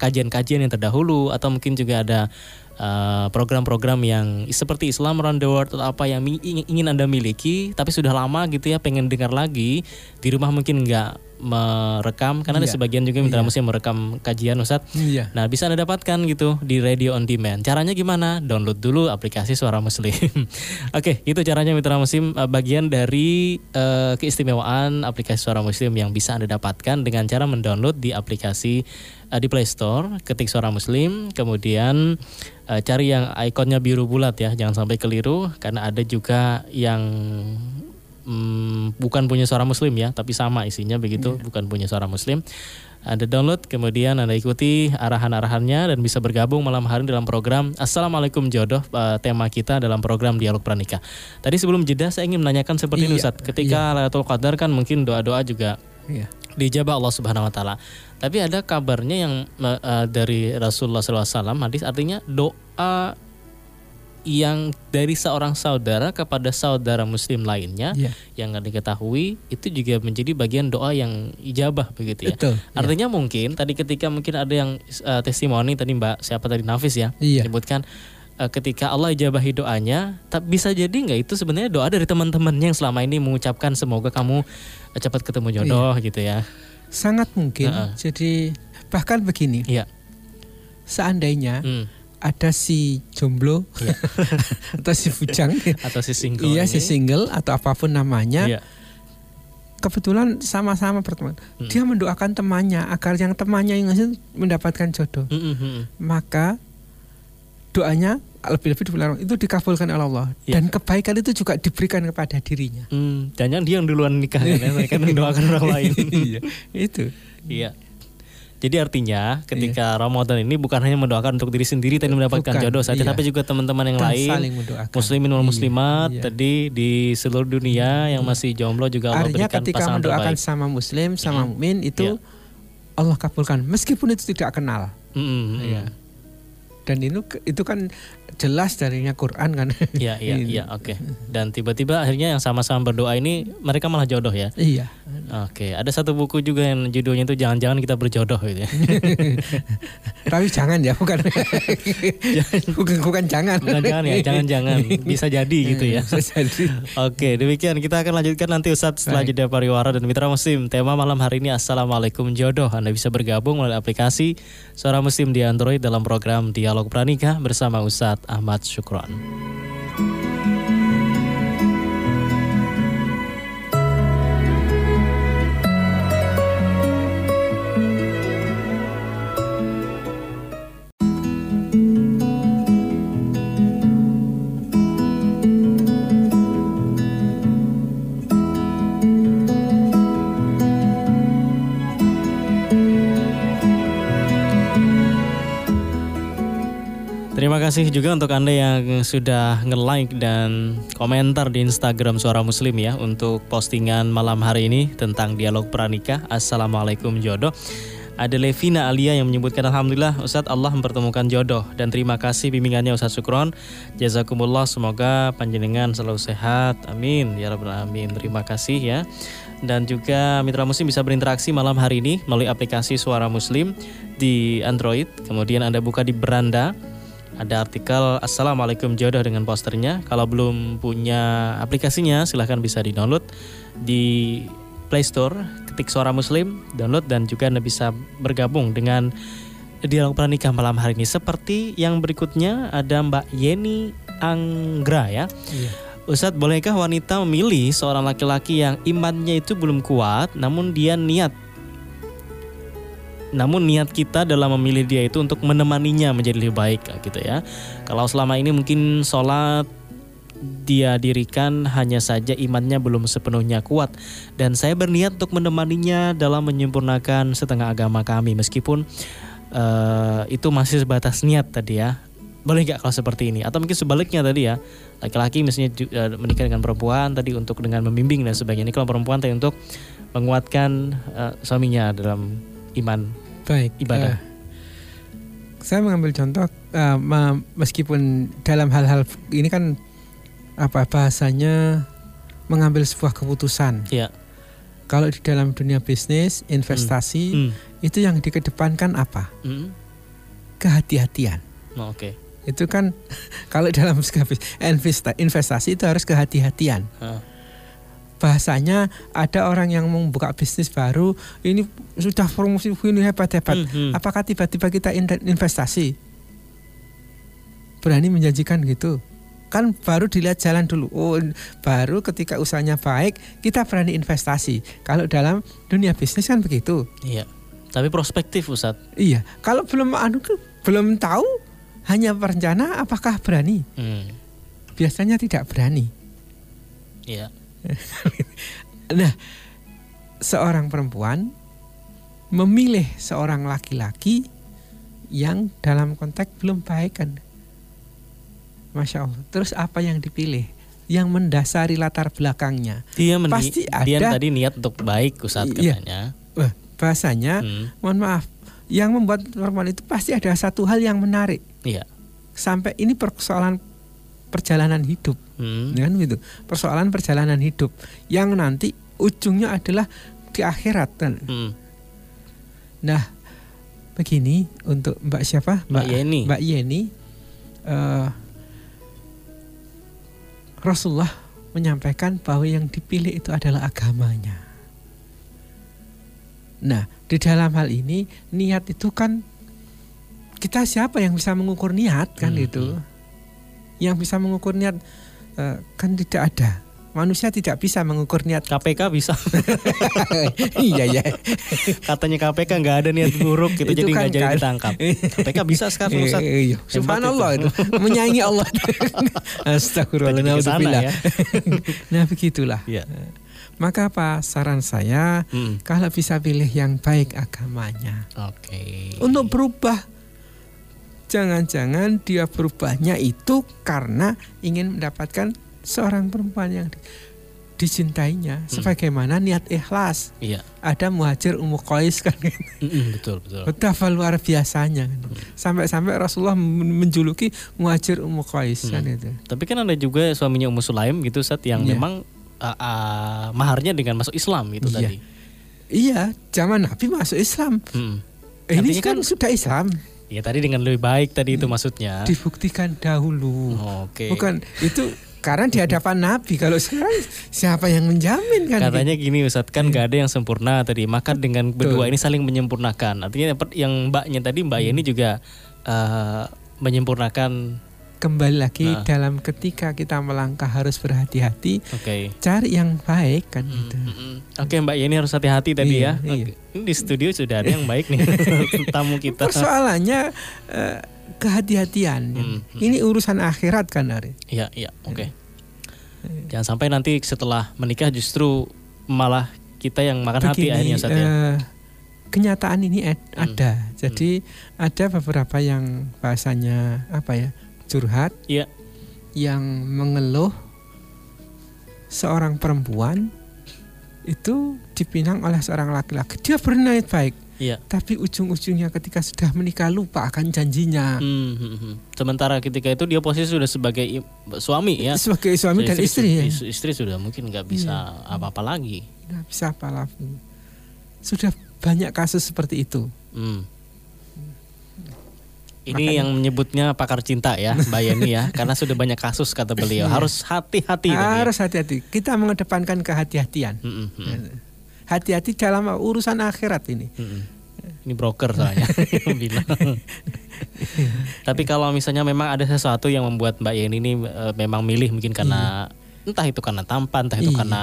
kajian-kajian yang terdahulu atau mungkin juga ada eh, program-program yang seperti Islam Around the World atau apa yang ingin anda miliki, tapi sudah lama gitu ya pengen dengar lagi di rumah mungkin nggak merekam karena ada Iya. sebagian juga mitra Iya. muslim merekam kajian Ustadz. Iya. Nah, bisa Anda dapatkan gitu di Radio On Demand. Caranya gimana? Download dulu aplikasi Suara Muslim. Oke, itu caranya Mitra Muslim eh, bagian dari eh, keistimewaan aplikasi Suara Muslim yang bisa Anda dapatkan dengan cara mendownload di aplikasi eh, di Play Store, ketik Suara Muslim, kemudian eh, cari yang ikonnya biru bulat ya, jangan sampai keliru karena ada juga yang hmm, bukan punya suara muslim ya, tapi sama isinya begitu, bukan punya suara muslim. Anda download, kemudian Anda ikuti arahan-arahannya dan bisa bergabung malam hari dalam program Assalamualaikum Jodoh, eh, tema kita dalam program Dialog Pranikah. Tadi sebelum jeda saya ingin menanyakan seperti ini Iya, Ustadz, ketika Lailatul Qadar kan mungkin doa-doa juga Iya. dijabah Allah Subhanahu wa taala. Tapi ada kabarnya yang eh, dari Rasulullah SAW hadis artinya doa yang dari seorang saudara kepada saudara muslim lainnya Iya. yang nggak diketahui itu juga menjadi bagian doa yang ijabah begitu ya. Betul. Artinya mungkin tadi ketika mungkin ada yang eh, testimoni tadi Mbak siapa tadi Nafis ya Iya. sebutkan eh, ketika Allah ijabahi doanya, tapi bisa jadi nggak itu sebenarnya doa dari teman-temannya yang selama ini mengucapkan semoga kamu eh, cepat ketemu jodoh gitu ya. Sangat mungkin. Heeh. Jadi bahkan begini, Iya. seandainya Hmm. Ada si jomblo Iya. atau si bujang, Atau si single. iya ini. si single atau apa pun namanya, Iya. kebetulan sama-sama berteman. Hmm. Dia mendoakan temannya agar yang temannya yang hasil mendapatkan jodoh. Mm, mm, mm. Maka doanya lebih-lebih di bulan Ramadan itu dikabulkan oleh Allah Iya. dan kebaikan itu juga diberikan kepada dirinya. Hmm, jangan dia yang duluan nikah kan ya, kan mendoakan orang lain. Iya, itu. Iya. Jadi artinya ketika Ramadan ini bukan hanya mendoakan untuk diri sendiri tadi mendapatkan Bukan, jodoh saja, iya. tapi juga teman-teman yang Dan lain, saling mendoakan. muslimin wal Iya, muslimat iya. tadi di seluruh dunia yang masih jomblo juga Allah Artinya berikan ketika pasangan mendoakan terbaik. sama muslim, sama Mm. mukmin itu Iya. Allah kabulkan meskipun itu tidak kenal. Mm, mm, mm. Iya. Dan itu itu kan jelas darinya Quran kan. Iya iya iya oke. Dan tiba-tiba akhirnya yang sama-sama berdoa ini mereka malah jodoh ya. Iya. Oke, ada satu buku juga yang judulnya itu jangan-jangan kita berjodoh gitu ya. Tapi jangan ya, bukan. bukan bukan jangan. Bukan jangan ya, jangan-jangan bisa jadi gitu ya. Bisa jadi. Oke, demikian kita akan lanjutkan nanti Ustadz setelah jeda pariwara dan mitra muslim. Tema malam hari ini Assalamualaikum jodoh. Anda bisa bergabung melalui aplikasi Suara Muslim di Android dalam program Dialog Pranikah bersama Ustadz Ahmad Syukron. Terima kasih juga untuk Anda yang sudah nge-like dan komentar di Instagram Suara Muslim ya untuk postingan malam hari ini tentang dialog pranikah. Assalamualaikum jodoh. Ada Levina Alia yang menyebutkan Alhamdulillah Ustadz Allah mempertemukan jodoh dan terima kasih bimbingannya Ustadz Sukron. Jazakumullah semoga panjenengan selalu sehat. Amin. Ya Rabbal Alamin. Terima kasih ya. Dan juga Mitra Muslim bisa berinteraksi malam hari ini melalui aplikasi Suara Muslim di Android. Kemudian Anda buka di beranda ada artikel Assalamualaikum jodoh dengan posternya. Kalau belum punya aplikasinya, silahkan bisa di-download di Play Store, ketik suara muslim, download dan juga Anda bisa bergabung dengan dialog pranikah malam hari ini. Seperti yang berikutnya ada Mbak Yeni Anggra ya. Iya. Ustadz, bolehkah wanita memilih seorang laki-laki yang imannya itu belum kuat, namun dia niat namun niat kita dalam memilih dia itu untuk menemaninya menjadi lebih baik gitu ya. Kalau selama ini mungkin sholat dia dirikan hanya saja imannya belum sepenuhnya kuat. Dan saya berniat untuk menemaninya dalam menyempurnakan setengah agama kami. Meskipun eh, itu masih sebatas niat tadi ya. Boleh nggak kalau seperti ini? Atau mungkin sebaliknya tadi ya. Laki-laki misalnya eh, menikah dengan perempuan tadi untuk dengan membimbing dan sebagainya. Ini kalau perempuan tadi untuk menguatkan eh, suaminya dalam iman Baik. Ibadah. eh, saya mengambil contoh ma- meskipun dalam hal-hal ini kan apa bahasanya mengambil sebuah keputusan. ya Kalau di dalam dunia bisnis, investasi Hmm. itu yang dikedepankan apa? Hmm. Kehati-hatian. Oh, oke Itu kan kalau dalam investasi itu harus kehati-hatian. Ah. Bahasanya ada orang yang membuka bisnis baru, ini sudah promosi ini hebat-hebat. Hmm, hmm. Apakah tiba-tiba kita in- investasi? Berani menjanjikan gitu? Kan baru dilihat jalan dulu. Oh, baru ketika usahanya baik, kita berani investasi. Kalau dalam dunia bisnis kan begitu. Iya. Tapi prospektif Ustadz. Iya. Kalau belum anu belum tahu, hanya berencana apakah berani? Hmm. Biasanya tidak berani. Iya. Nah, seorang perempuan memilih seorang laki-laki yang dalam konteks belum baik kan. Masya Allah. Terus apa yang dipilih? Yang mendasari latar belakangnya. Dia Pasti dia ada- tadi niat untuk baik Ustadz Iya. katanya. Wah, bahasanya, Hmm. mohon maaf, yang membuat perempuan itu pasti ada satu hal yang menarik. Iya. Sampai ini persoalan perjalanan hidup, Hmm. kan gitu. Persoalan perjalanan hidup yang nanti ujungnya adalah di akhirat kan. Hmm. Nah, begini untuk Mbak siapa? Mbak Yeni. Mbak Yeni. eh, Rasulullah menyampaikan bahwa yang dipilih itu adalah agamanya. Nah, di dalam hal ini niat itu kan kita siapa yang bisa mengukur niat kan Hmm, itu? Yang bisa mengukur niat eh, kan tidak ada. Manusia tidak bisa mengukur niat. KPK bisa. iya ya. Katanya KPK nggak ada niat buruk gitu Itu jadi kan nggak jadi kan. ditangkap. KPK bisa sekarang Ustadz. Iya, Subhanallah itu. menyayangi Allah. Astagfirullah. Kita jadi ke sana naudzubillah. ya. nah begitulah. Iya. Maka apa saran saya Hmm. kalau bisa pilih yang baik agamanya Oke. untuk berubah. Jangan-jangan dia berubahnya itu karena ingin mendapatkan seorang perempuan yang di- dicintainya sebagaimana niat ikhlas. Iya. Ada muhajir Ummu Qais kan. Mm-mm, betul betul. Betapa luar biasanya kan. Sampai-sampai Rasulullah men- menjuluki muhajir Ummu Qais kan Hmm. itu. Tapi kan ada juga suaminya Ummu Sulaim gitu saat yang Iya. memang uh, uh, maharnya dengan masuk Islam gitu Iya. tadi. Iya, zaman Nabi masuk Islam. Mm. Ini Artinya kan, kan- sudah Islam, Ya tadi dengan lebih baik tadi itu maksudnya. dibuktikan dahulu. Oh, Oke. Bukan itu karena di hadapan Nabi. Kalau sekarang siapa yang menjamin kan? Katanya gini Ustadz kan gak ada yang sempurna tadi maka dengan Betul. berdua ini saling menyempurnakan artinya yang mbaknya tadi mbak Yeni juga uh, menyempurnakan Kembali lagi Nah. dalam ketika kita melangkah harus berhati-hati, oke cari yang baik kan Mm, gitu. mm, mm. Oke Mbak Yeni harus hati-hati tadi Iya, ya. iya. Ini di studio sudah ada yang baik nih tamu kita. Persoalannya eh, kehati-hatian. Hmm, hmm. Ini urusan akhirat kan Ari. Iya iya oke. Jangan sampai nanti setelah menikah justru malah kita yang makan hati akhirnya Ustadz ya. eh, kenyataan ini Hmm. ada. Jadi ada beberapa yang bahasanya apa ya curhat, Iya. yang mengeluh seorang perempuan itu dipinang oleh seorang laki-laki. Dia berniat baik, Iya. tapi ujung-ujungnya ketika sudah menikah lupa akan janjinya. Hmm, hmm, hmm. Sementara ketika itu dia posisi sudah sebagai suami ya. Sebagai suami dan istri ya. su- Istri sudah mungkin nggak bisa apa-apa lagi. Nggak bisa apa lagi. Sudah banyak kasus seperti itu. Hmm. Ini Makanya- yang menyebutnya pakar cinta ya, Mbak Yeni ya, karena sudah banyak kasus kata beliau. Iya. Harus hati-hati. ya. Harus hati-hati. Kita mengedepankan kehati-hatian. Hmm. Hati-hati dalam urusan akhirat ini. Hmm. Ini broker soalnya bilang. Tapi kalau misalnya memang ada sesuatu yang membuat Mbak Yeni ini eh, memang milih mungkin karena entah itu karena tampan, entah itu Iya. karena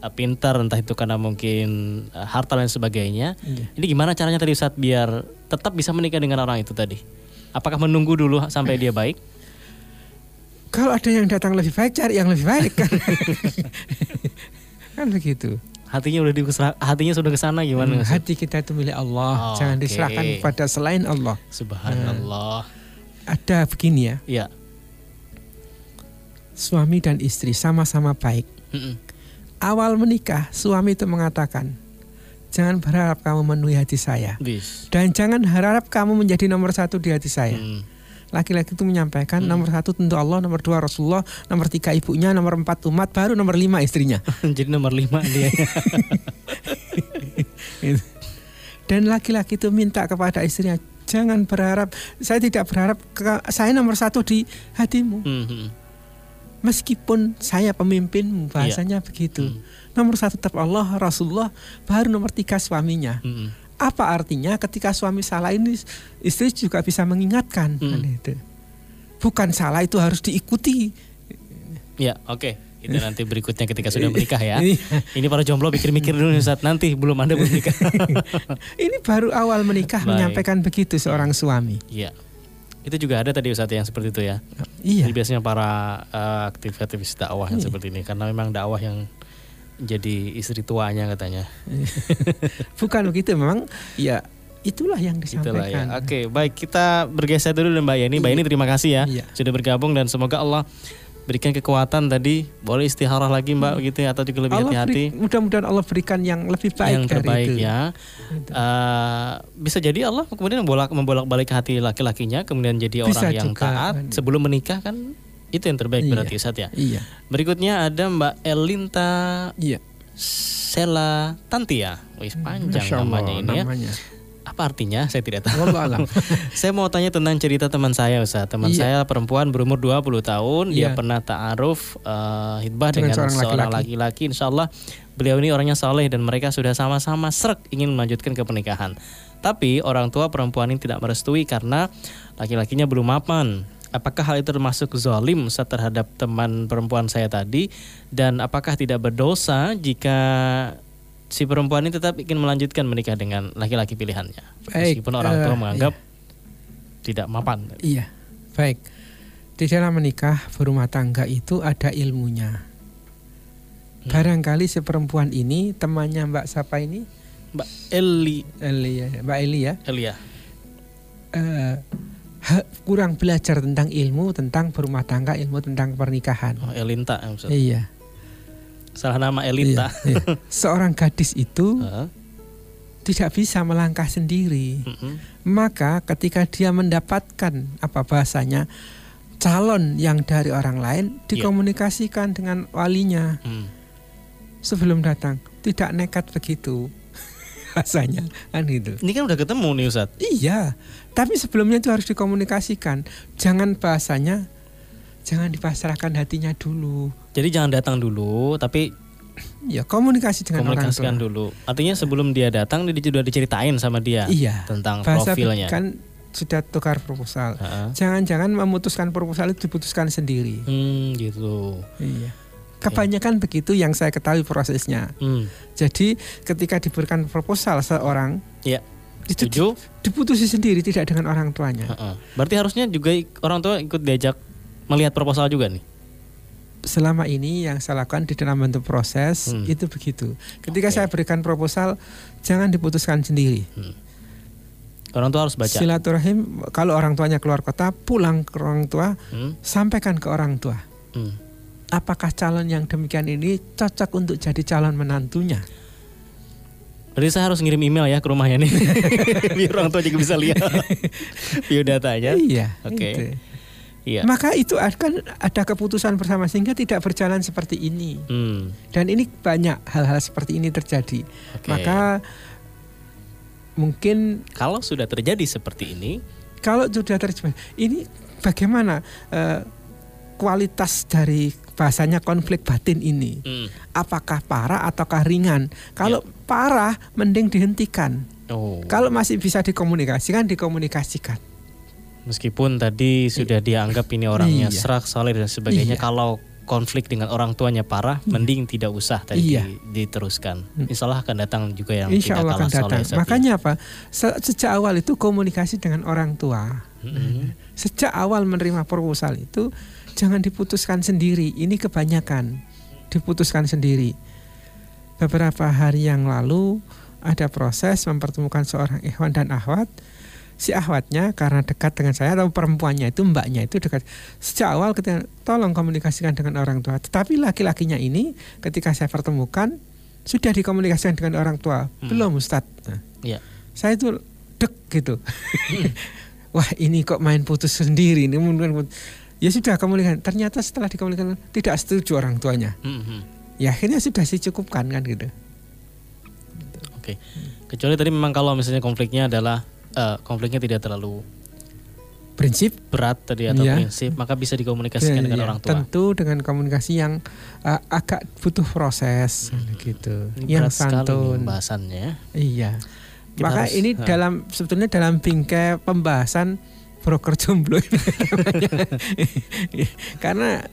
eh, pintar, entah itu karena mungkin eh, harta dan sebagainya. Iya. Ini gimana caranya tadi saat biar tetap bisa menikah dengan orang itu tadi? Apakah menunggu dulu sampai dia baik? Kalau ada yang datang lebih baik, cari yang lebih baik kan. kan begitu. Hatinya udah di hatinya sudah ke sana gimana? Hmm, hati kita itu milik Allah, Oh, jangan oke. diserahkan kepada selain Allah. Subhanallah. Ada begini ya, Ya. suami dan istri sama-sama baik. Mm-mm. Awal menikah, suami itu mengatakan, jangan berharap kamu memenuhi hati saya. Dan jangan harap kamu menjadi nomor satu di hati saya. Mm. Laki-laki itu menyampaikan Hmm. nomor satu tentu Allah, nomor dua Rasulullah, nomor tiga ibunya, nomor empat umat, baru nomor lima istrinya. Jadi nomor lima dia. Dan laki-laki itu minta kepada istrinya, jangan berharap, saya tidak berharap ke- saya nomor satu di hatimu. Mhm. Meskipun saya pemimpinmu, bahasanya begitu. Hmm. Nomor satu tetap Allah, Rasulullah, baru nomor tiga suaminya. Mhm. Apa artinya ketika suami salah ini istri juga bisa mengingatkan. Hmm. kan itu. Bukan salah itu harus diikuti. Ya, oke. Itu nanti berikutnya ketika sudah menikah ya. Ini para jomblo pikir-mikir dulu saat nanti belum ada belum nikah. Ini baru awal menikah Baik. menyampaikan begitu seorang suami. Iya. Itu juga ada tadi Ustadz yang seperti itu ya. Iya. Jadi biasanya para eh, aktivis-aktivis dakwah yang Iya. seperti ini karena memang dakwah yang jadi istri tuanya katanya. Bukan begitu memang ya itulah yang Itulah ya. disampaikan. Oke, baik kita bergeser dulu dengan Mbak Yani. Mbak Yani terima kasih ya Iya. sudah bergabung dan semoga Allah berikan kekuatan tadi. Boleh istiharah lagi Mbak begitu ya atau juga lebih hati-hati. mudah-mudahan Allah berikan yang lebih baik yang dari terbaik itu. ya. Eh, bisa jadi Allah kemudian membolak membolak balik hati laki-lakinya kemudian jadi Bisa orang yang juga, taat kan. sebelum menikah kan itu yang terbaik Iya. berarti Ustadz ya. Iya. Berikutnya ada Mbak Elinta Iya. Sela Tantia. Wih, panjang Masya Allah, namanya ini ya. namanya. Apa artinya? Saya tidak tahu. Alam. saya mau tanya tentang cerita teman saya Ustaz. Teman Iya. saya perempuan berumur 20 tahun, dia Iya. pernah ta'aruf eh, hitbah Dengan dengan, seorang laki-laki. Insya Allah beliau ini orangnya soleh dan mereka sudah sama-sama serak ingin melanjutkan ke pernikahan. Tapi orang tua perempuan ini tidak merestui karena laki-lakinya belum mapan. Apakah hal itu termasuk zolim terhadap teman perempuan saya tadi? Dan apakah tidak berdosa jika si perempuan ini tetap ingin melanjutkan menikah dengan laki-laki pilihannya? Baik, Meskipun orang tua eh, menganggap tidak mapan. Iya. Baik. Di dalam menikah berumah tangga itu ada ilmunya. Hmm. Barangkali si perempuan ini temannya Mbak siapa ini? Mbak Eli Eli ya, Mbak Eli ya. Elia. eh, ha- kurang belajar tentang ilmu tentang berumah tangga, ilmu tentang pernikahan. Oh, Elinta ya, maksud. Iya. Salah nama Elita. Iya, iya. Seorang gadis itu tidak bisa melangkah sendiri. Mm-mm. Maka ketika dia mendapatkan apa bahasanya calon yang dari orang lain Iya. dikomunikasikan dengan walinya Mm. sebelum datang. Tidak nekat begitu. Rasanya kan gitu. Ini kan udah ketemu nih Ustaz. Iya, tapi sebelumnya itu harus dikomunikasikan. Jangan bahasanya jangan dipasrahkan hatinya dulu. Jadi jangan datang dulu, tapi Ya, komunikasi dengan orang tua. komunikasikan dulu. Artinya sebelum dia datang dia sudah diceritain sama dia Iya. tentang Bahasa profilnya. kan sudah tukar proposal. Jangan-jangan memutuskan proposal itu diputuskan sendiri. Hmm, gitu. Iya. Kebanyakan begitu yang saya ketahui prosesnya. Hmm. Jadi ketika diberikan proposal seorang, Iya. Setuju? diputusi sendiri tidak dengan orang tuanya. Heeh. Berarti harusnya juga orang tua ikut diajak melihat proposal juga nih. Selama ini yang saya lakukan di dalam bentuk proses Hmm. itu begitu. Ketika Oke. saya berikan proposal, jangan diputuskan sendiri. Orang tua harus baca. Silaturahim kalau orang tuanya keluar kota, pulang ke orang tua, Hmm. sampaikan ke orang tua. Hmm. Apakah calon yang demikian ini cocok untuk jadi calon menantunya? Berarti saya harus ngirim email ya ke rumahnya nih. Biar orang tua juga bisa lihat biodatanya. Iya. Oke. itu. Iya. Maka itu akan ada keputusan bersama sehingga tidak berjalan seperti ini. Hmm. Dan ini banyak hal-hal seperti ini terjadi. Oke. Maka mungkin kalau sudah terjadi seperti ini, kalau sudah terjadi ini bagaimana eh, kualitas dari bahasanya konflik batin ini? hmm. Apakah parah ataukah ringan? Kalau parah mending dihentikan. oh, Kalau masih bisa dikomunikasikan dikomunikasikan. meskipun tadi sudah dianggap ini orangnya Iya. serak, saleh dan sebagainya, Iya. kalau konflik dengan orang tuanya parah, mending tidak usah tadi Iya. di- diteruskan. Hmm. Insya Allah akan datang juga yang Insya tidak Allah akan kalah datang. Ya. Makanya apa? Se- Sejak awal itu komunikasi dengan orang tua. Mm-mm. Sejak awal menerima proposal itu jangan diputuskan sendiri. Ini kebanyakan diputuskan sendiri. Beberapa hari yang lalu ada proses mempertemukan seorang ikhwan dan ahwat. Si ahwatnya karena dekat dengan saya atau perempuannya itu mbaknya itu dekat. Sejak awal ketika tolong komunikasikan dengan orang tua. Tetapi laki-lakinya ini ketika saya pertemukan sudah dikomunikasikan dengan orang tua. Hmm. Belum Ustadz. Nah, Iya. Saya itu dek gitu. Wah ini kok main putus sendiri ini mungkin ya sudah komunikasi. Ternyata setelah dikomunikasikan tidak setuju orang tuanya. Mm-mm. Ya akhirnya sudah dicukupkan kan gitu. Oke. Kecuali tadi memang kalau misalnya konfliknya adalah eh, konfliknya tidak terlalu Prinsip berat tadi atau Iya. prinsip, maka bisa dikomunikasikan dengan ya, orang tua. tentu dengan komunikasi yang uh, agak butuh proses Hmm. gitu. Ini yang santun. pembahasannya. Iya. Kita Maka harus- ini ha. dalam sebetulnya dalam bingkai pembahasan broker jomblo ini. Karena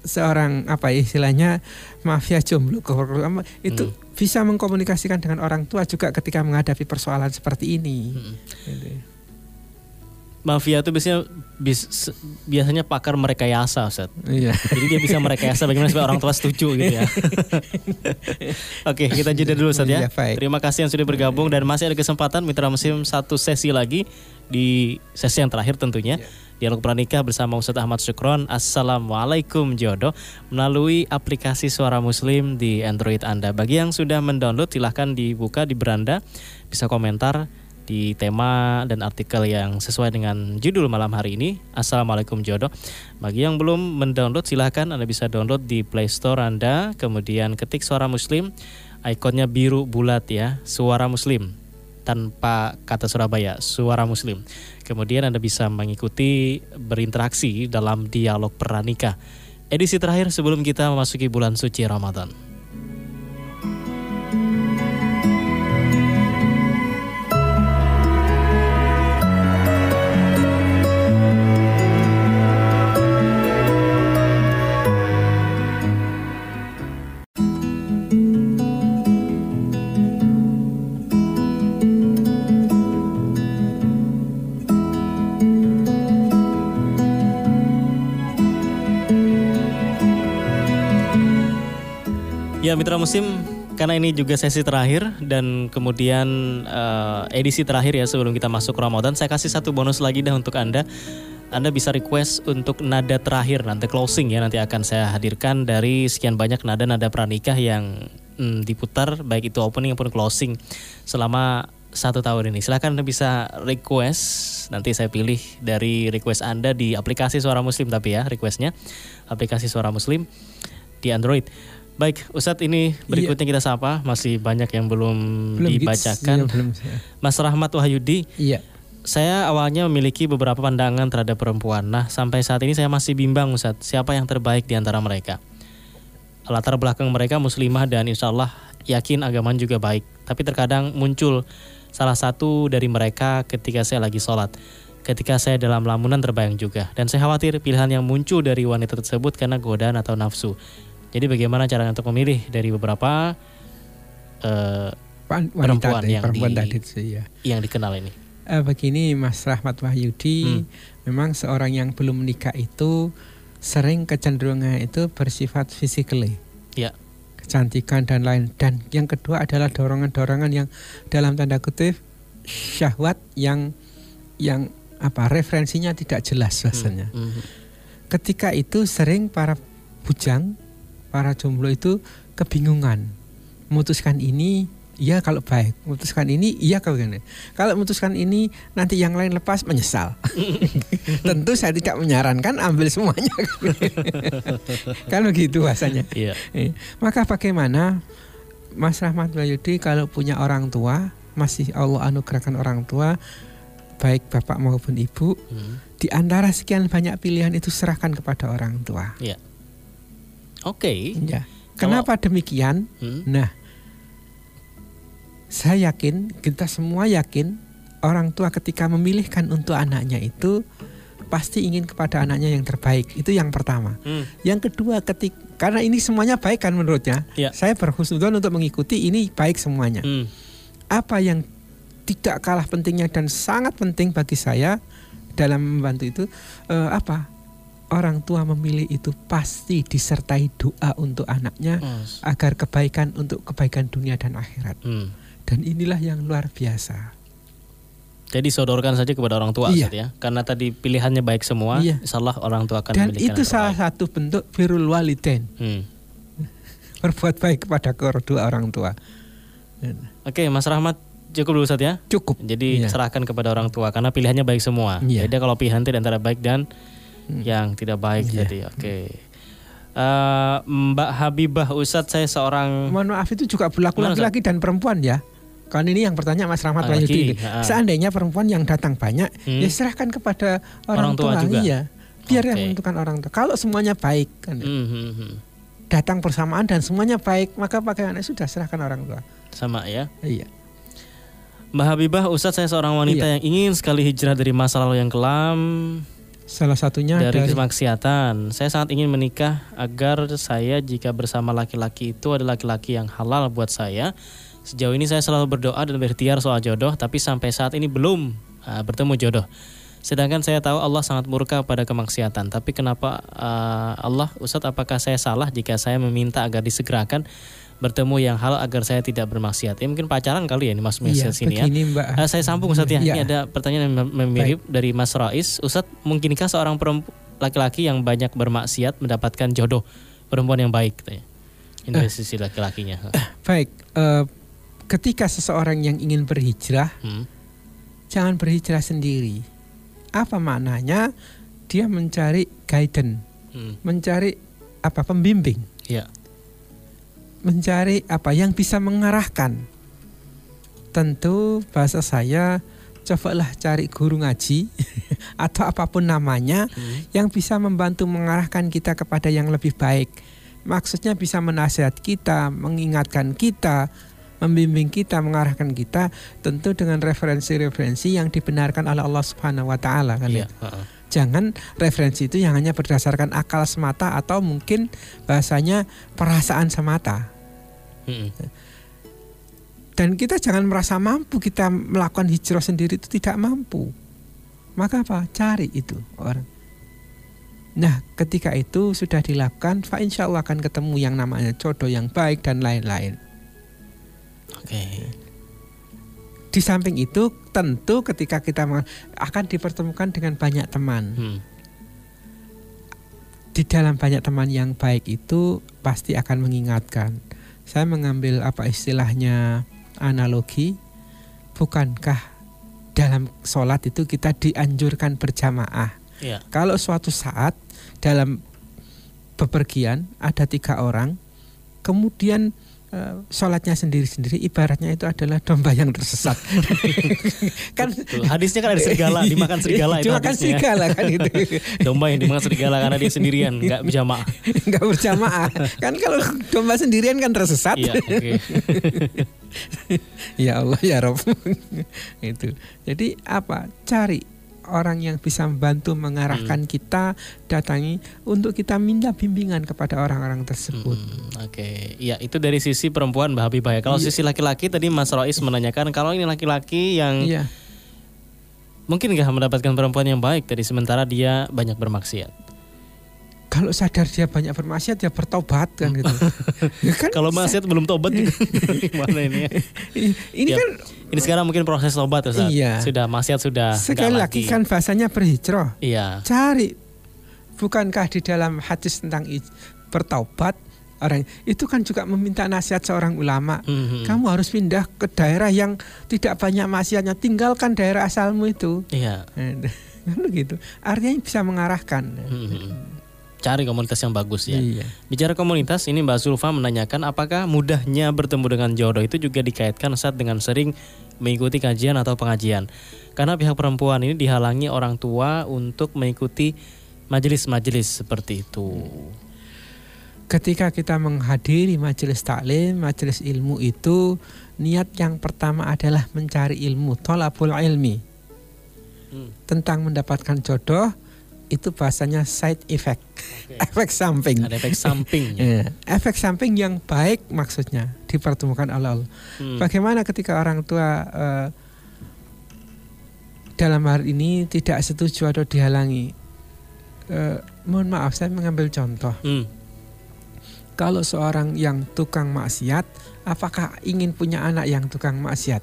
seorang apa ya, istilahnya mafia jomblo itu Hmm. bisa mengkomunikasikan dengan orang tua juga ketika menghadapi persoalan seperti ini. Mm-mm. Gitu. Mafia itu biasanya bis- biasanya pakar merekayasa, Ustaz. Iya. Jadi dia bisa merekayasa bagaimana supaya orang tua setuju gitu ya. Oke, kita jeda dulu Ustaz ya. Baik. Terima kasih yang sudah bergabung dan masih ada kesempatan Mitra Musim satu sesi lagi di sesi yang terakhir tentunya. Dialog Pranikah bersama Ustadz Ahmad Syukron. Assalamualaikum jodoh melalui aplikasi Suara Muslim di Android Anda. Bagi yang sudah mendownload silahkan dibuka di beranda bisa komentar di tema dan artikel yang sesuai dengan judul malam hari ini. Assalamualaikum jodoh. Bagi yang belum mendownload silahkan Anda bisa download di Play Store Anda. Kemudian ketik suara muslim. Ikonnya biru bulat ya. Suara muslim. Tanpa kata Surabaya. Suara muslim. Kemudian Anda bisa mengikuti berinteraksi dalam dialog pernikah. Edisi terakhir sebelum kita memasuki bulan suci Ramadan. Ya Mitra Musim, karena ini juga sesi terakhir dan kemudian eh, edisi terakhir ya sebelum kita masuk Ramadan, saya kasih satu bonus lagi dah untuk Anda. Anda bisa request untuk nada terakhir nanti closing ya nanti akan saya hadirkan dari sekian banyak nada-nada pranikah yang hmm, diputar baik itu opening maupun closing selama satu tahun ini. Silahkan Anda bisa request, nanti saya pilih dari request Anda di aplikasi Suara Muslim tapi ya requestnya aplikasi Suara Muslim di Android. Baik, Ustadz ini berikutnya iya. kita sapa masih banyak yang belum, belum dibacakan. Iya, belum, Mas Rahmat Wahyudi. Iya. Saya awalnya memiliki beberapa pandangan terhadap perempuan. Nah, sampai saat ini saya masih bimbang Ustadz, siapa yang terbaik di antara mereka. Latar belakang mereka muslimah dan insya Allah yakin agaman juga baik. Tapi terkadang muncul salah satu dari mereka ketika saya lagi sholat. Ketika saya dalam lamunan terbayang juga. Dan saya khawatir pilihan yang muncul dari wanita tersebut karena godaan atau nafsu. Jadi bagaimana cara untuk memilih dari beberapa uh, perempuan tadi, yang perempuan di, tadi, ya. yang dikenal ini? Uh, begini Mas Rahmat Wahyudi, hmm. memang seorang yang belum menikah itu sering kecenderungan itu bersifat physically. Ya. Kecantikan dan lain. Dan yang kedua adalah dorongan-dorongan yang dalam tanda kutip syahwat yang yang apa referensinya tidak jelas rasanya. Hmm. Hmm. Ketika itu sering para bujang para jomblo itu kebingungan. Memutuskan ini iya kalau baik. Memutuskan ini iya kalau gini. Kalau memutuskan ini nanti yang lain lepas menyesal. Tentu saya tidak menyarankan ambil semuanya. Kalau gitu bahasanya. Iya. Eh, maka bagaimana Mas Rahmat Bayudi kalau punya orang tua masih Allah anugerahkan orang tua baik bapak maupun ibu hmm. di antara sekian banyak pilihan itu serahkan kepada orang tua. Iya. Oke. Okay. Ya. Kenapa Kalau, demikian? Hmm? Nah, saya yakin, kita semua yakin orang tua ketika memilihkan untuk anaknya itu pasti ingin kepada anaknya yang terbaik. Itu yang pertama. Hmm. Yang kedua, ketik karena ini semuanya baik kan menurutnya, ya. saya berhusnudon untuk mengikuti ini baik semuanya. Hmm. Apa yang tidak kalah pentingnya dan sangat penting bagi saya dalam membantu itu uh, apa? Orang tua memilih itu pasti disertai doa untuk anaknya Mas. agar kebaikan untuk kebaikan dunia dan akhirat. Hmm. Dan inilah yang luar biasa. Jadi sodorkan saja kepada orang tua iya. ya, karena tadi pilihannya baik semua, iya. insyaallah orang tua akan Dan itu salah satu bentuk firul waliden. Hmm. Berbuat baik kepada kedua orang tua. Oke, Mas Rahmat cukup dulu saja ya. Cukup. Jadi iya. serahkan kepada orang tua karena pilihannya baik semua. Iya. Jadi kalau pilihan itu antara baik dan hmm. yang tidak baik yeah. tadi. Oke. Okay. Uh, eh, Mbak Habibah Ustadz saya seorang Mohon maaf itu juga berlaku laki-laki dan perempuan ya. Kan ini yang bertanya Mas Rahmat ah, Wahyudi. Seandainya perempuan yang datang banyak, hmm. ya serahkan kepada orang, orang tua, tua juga. Iya. Biar okay. yang menentukan orang tua. Kalau semuanya baik kan. Ya. Hmm, hmm, hmm. Datang bersamaan dan semuanya baik, maka pakaiannya sudah serahkan orang tua. Sama ya. Iya. Mbak Habibah, Ustadz saya seorang wanita iya. yang ingin sekali hijrah dari masa lalu yang kelam Salah satunya dari, dari kemaksiatan. Saya sangat ingin menikah agar saya jika bersama laki-laki itu adalah laki-laki yang halal buat saya. Sejauh ini saya selalu berdoa dan berikhtiar soal jodoh, tapi sampai saat ini belum uh, bertemu jodoh. Sedangkan saya tahu Allah sangat murka pada kemaksiatan. Tapi kenapa uh, Allah, Ustadz, apakah saya salah jika saya meminta agar disegerakan? Bertemu yang hal agar saya tidak bermaksiat. Ya mungkin pacaran kali ya ini Mas Mesir iya, sini ya. Mbak. Uh, saya sambung Ustaz ya. Iya. Ini ada pertanyaan yang mirip dari Mas Rais. Ustaz, mungkinkah seorang laki-laki yang banyak bermaksiat mendapatkan jodoh perempuan yang baik gitu ya? Ini uh, sisi laki-lakinya. Uh, baik, uh, ketika seseorang yang ingin berhijrah, hmm. jangan berhijrah sendiri. Apa maknanya? Dia mencari guidance, hmm. mencari apa pembimbing. Ya mencari apa yang bisa mengarahkan. Tentu bahasa saya cobalah cari guru ngaji atau apa pun namanya hmm. yang bisa membantu mengarahkan kita kepada yang lebih baik. Maksudnya bisa menasihat kita, mengingatkan kita, membimbing kita, mengarahkan kita tentu dengan referensi-referensi yang dibenarkan oleh Allah Subhanahu wa taala kan ya. Jangan referensi itu yang hanya berdasarkan akal semata atau mungkin bahasanya perasaan semata. Dan kita jangan merasa mampu kita melakukan hijrah sendiri itu tidak mampu. Maka apa? Cari itu orang. Nah, ketika itu sudah dilakukan, fa insya Allah akan ketemu yang namanya jodoh yang baik dan lain-lain. Oke. Okay. di samping itu tentu ketika kita akan dipertemukan dengan banyak teman. Hmm. Di dalam banyak teman yang baik itu pasti akan mengingatkan. Saya mengambil apa istilahnya analogi, bukankah dalam sholat itu kita dianjurkan berjamaah? Ya. Kalau suatu saat dalam bepergian ada tiga orang, kemudian uh, sholatnya sendiri-sendiri ibaratnya itu adalah domba yang tersesat. kan Betul. hadisnya kan ada serigala dimakan serigala itu dimakan serigala kan itu. domba yang dimakan serigala karena dia sendirian nggak berjamaah. nggak berjamaah. kan kalau domba sendirian kan tersesat. Iya, okay. ya Allah ya Rob. itu. Jadi apa? Cari orang yang bisa membantu mengarahkan hmm. kita datangi untuk kita minta bimbingan kepada orang-orang tersebut. Hmm, Oke, okay. ya itu dari sisi perempuan Mbak Habibah ya. Kalau iya. sisi laki-laki tadi Mas Rois menanyakan kalau ini laki-laki yang iya. mungkin nggak mendapatkan perempuan yang baik tadi sementara dia banyak bermaksiat kalau sadar dia banyak bermaksiat dia bertobat kan gitu. ya kan kalau maksiat belum tobat juga gimana ini ya? ini ya, kan ini sekarang mungkin proses tobat Ustaz. Iya. Sudah maksiat sudah Sekali lagi, lagi kan bahasanya berhijrah. Iya. Cari bukankah di dalam hadis tentang bertobat orang itu kan juga meminta nasihat seorang ulama. Mm-hmm. Kamu harus pindah ke daerah yang tidak banyak maksiatnya, tinggalkan daerah asalmu itu. Iya. Kan gitu. Artinya bisa mengarahkan. Mm-hmm cari komunitas yang bagus ya. Iya. Bicara komunitas, ini Mbak Zulfa menanyakan apakah mudahnya bertemu dengan jodoh itu juga dikaitkan saat dengan sering mengikuti kajian atau pengajian. Karena pihak perempuan ini dihalangi orang tua untuk mengikuti majelis-majelis seperti itu. Ketika kita menghadiri majelis taklim, majelis ilmu itu niat yang pertama adalah mencari ilmu, tolabul ilmi. Hmm. Tentang mendapatkan jodoh, itu bahasanya side effect, okay. efek samping. Ada efek samping. ya, efek samping yang baik maksudnya dipertemukan oleh Allah. Hmm. Bagaimana ketika orang tua uh, dalam hal ini tidak setuju atau dihalangi? Uh, mohon maaf, saya mengambil contoh. Hmm. Kalau seorang yang tukang maksiat, apakah ingin punya anak yang tukang maksiat?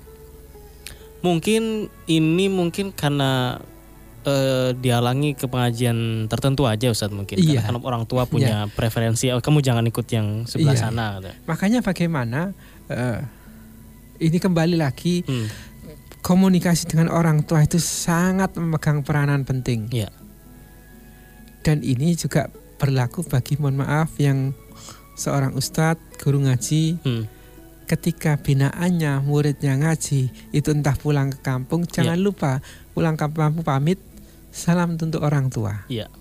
Mungkin ini mungkin karena uh, dihalangi ke pengajian tertentu aja Ustadz mungkin iya. karena kan orang tua punya iya. preferensi oh, kamu jangan ikut yang sebelah iya. sana gitu. makanya bagaimana uh, ini kembali lagi hmm. komunikasi dengan orang tua itu sangat memegang peranan penting iya. dan ini juga berlaku bagi mohon maaf yang seorang ustadz guru ngaji hmm ketika binaannya muridnya ngaji itu entah pulang ke kampung jangan yeah. lupa pulang ke kampung pamit salam untuk orang tua. Iya.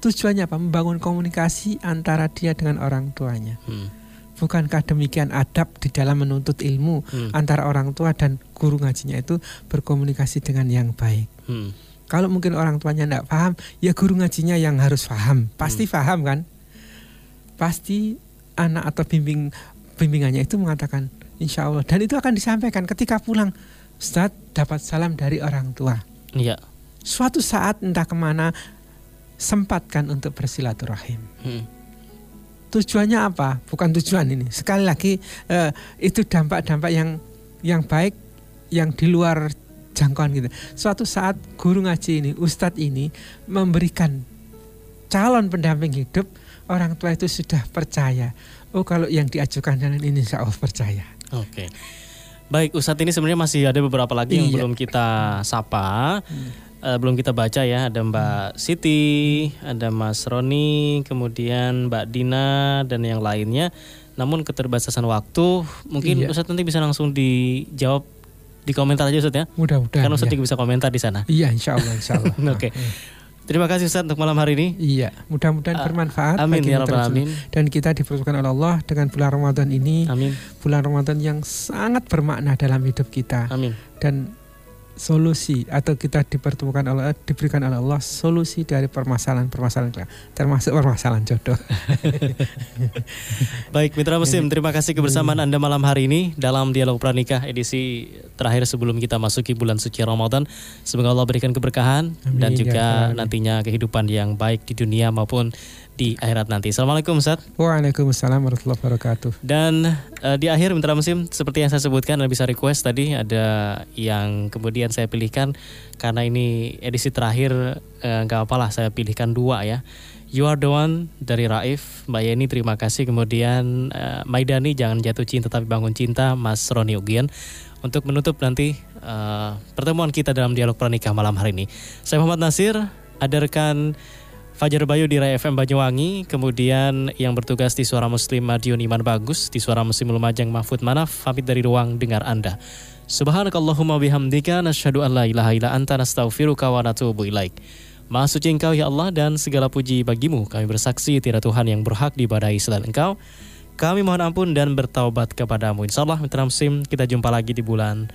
Tujuannya apa? Membangun komunikasi antara dia dengan orang tuanya. Hmm. Bukankah demikian adab di dalam menuntut ilmu hmm. antara orang tua dan guru ngajinya itu berkomunikasi dengan yang baik. Hmm. Kalau mungkin orang tuanya tidak paham, ya guru ngajinya yang harus paham. Pasti hmm. paham kan? Pasti anak atau bimbing bimbingannya itu mengatakan insya Allah dan itu akan disampaikan ketika pulang. Ustaz dapat salam dari orang tua. Iya suatu saat entah ke mana sempatkan untuk bersilaturahim. Hmm. Tujuannya apa? Bukan tujuan ini. Sekali lagi uh, itu dampak-dampak yang yang baik yang di luar jangkauan kita. Suatu saat guru ngaji ini, ustadz ini memberikan calon pendamping hidup, orang tua itu sudah percaya. Oh kalau yang diajukan jalan ini insya Allah percaya. Oke. Baik, Ustadz ini sebenarnya masih ada beberapa lagi yang iya. belum kita sapa. Hmm uh, belum kita baca ya. Ada Mbak Siti, ada Mas Roni, kemudian Mbak Dina dan yang lainnya. Namun keterbatasan waktu, mungkin iya. Ustadz nanti bisa langsung dijawab di komentar aja Ustadz ya. Mudah-mudahan. Karena Ustadz iya. bisa komentar di sana. Iya, insya Allah, insya Allah. Oke. Okay. Terima kasih Ustaz untuk malam hari ini. Iya, mudah-mudahan uh, bermanfaat amin, ya Rabbal amin. Dan kita diperlukan oleh Allah dengan bulan Ramadan ini. Amin. Bulan Ramadan yang sangat bermakna dalam hidup kita. Amin. Dan solusi atau kita dipertemukan oleh diberikan oleh Allah solusi dari permasalahan-permasalahan termasuk permasalahan jodoh. Baik mitra muslim, terima kasih kebersamaan Anda malam hari ini dalam dialog pranikah edisi terakhir sebelum kita masuki bulan suci Ramadan. Semoga Allah berikan keberkahan Amin, dan juga ya, nantinya kehidupan yang baik di dunia maupun di akhirat nanti. Assalamualaikum Ustaz. Waalaikumsalam warahmatullahi wabarakatuh. Dan uh, di akhir Mitra Musim seperti yang saya sebutkan Anda bisa request tadi ada yang kemudian saya pilihkan karena ini edisi terakhir uh, nggak apalah saya pilihkan dua ya. You are the one dari Raif, Mbak Yeni terima kasih. Kemudian uh, Maidani jangan jatuh cinta tapi bangun cinta, Mas Roni Ugian. Untuk menutup nanti uh, pertemuan kita dalam dialog pernikah malam hari ini. Saya Muhammad Nasir, ada rekan Fajar Bayu di Rai FM Banyuwangi, kemudian yang bertugas di Suara Muslim Madiun Iman Bagus, di Suara Muslim Lumajang Mahfud Manaf, pamit dari ruang dengar Anda. Subhanakallahumma bihamdika nasyhadu an la ilaha illa anta nastaghfiruka wa natubu ilaik. Maha suci Engkau ya Allah dan segala puji bagimu. Kami bersaksi tidak Tuhan yang berhak diibadahi selain Engkau. Kami mohon ampun dan bertaubat kepadamu. Insyaallah mitra muslim kita jumpa lagi di bulan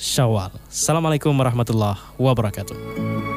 Syawal. Assalamualaikum warahmatullahi wabarakatuh.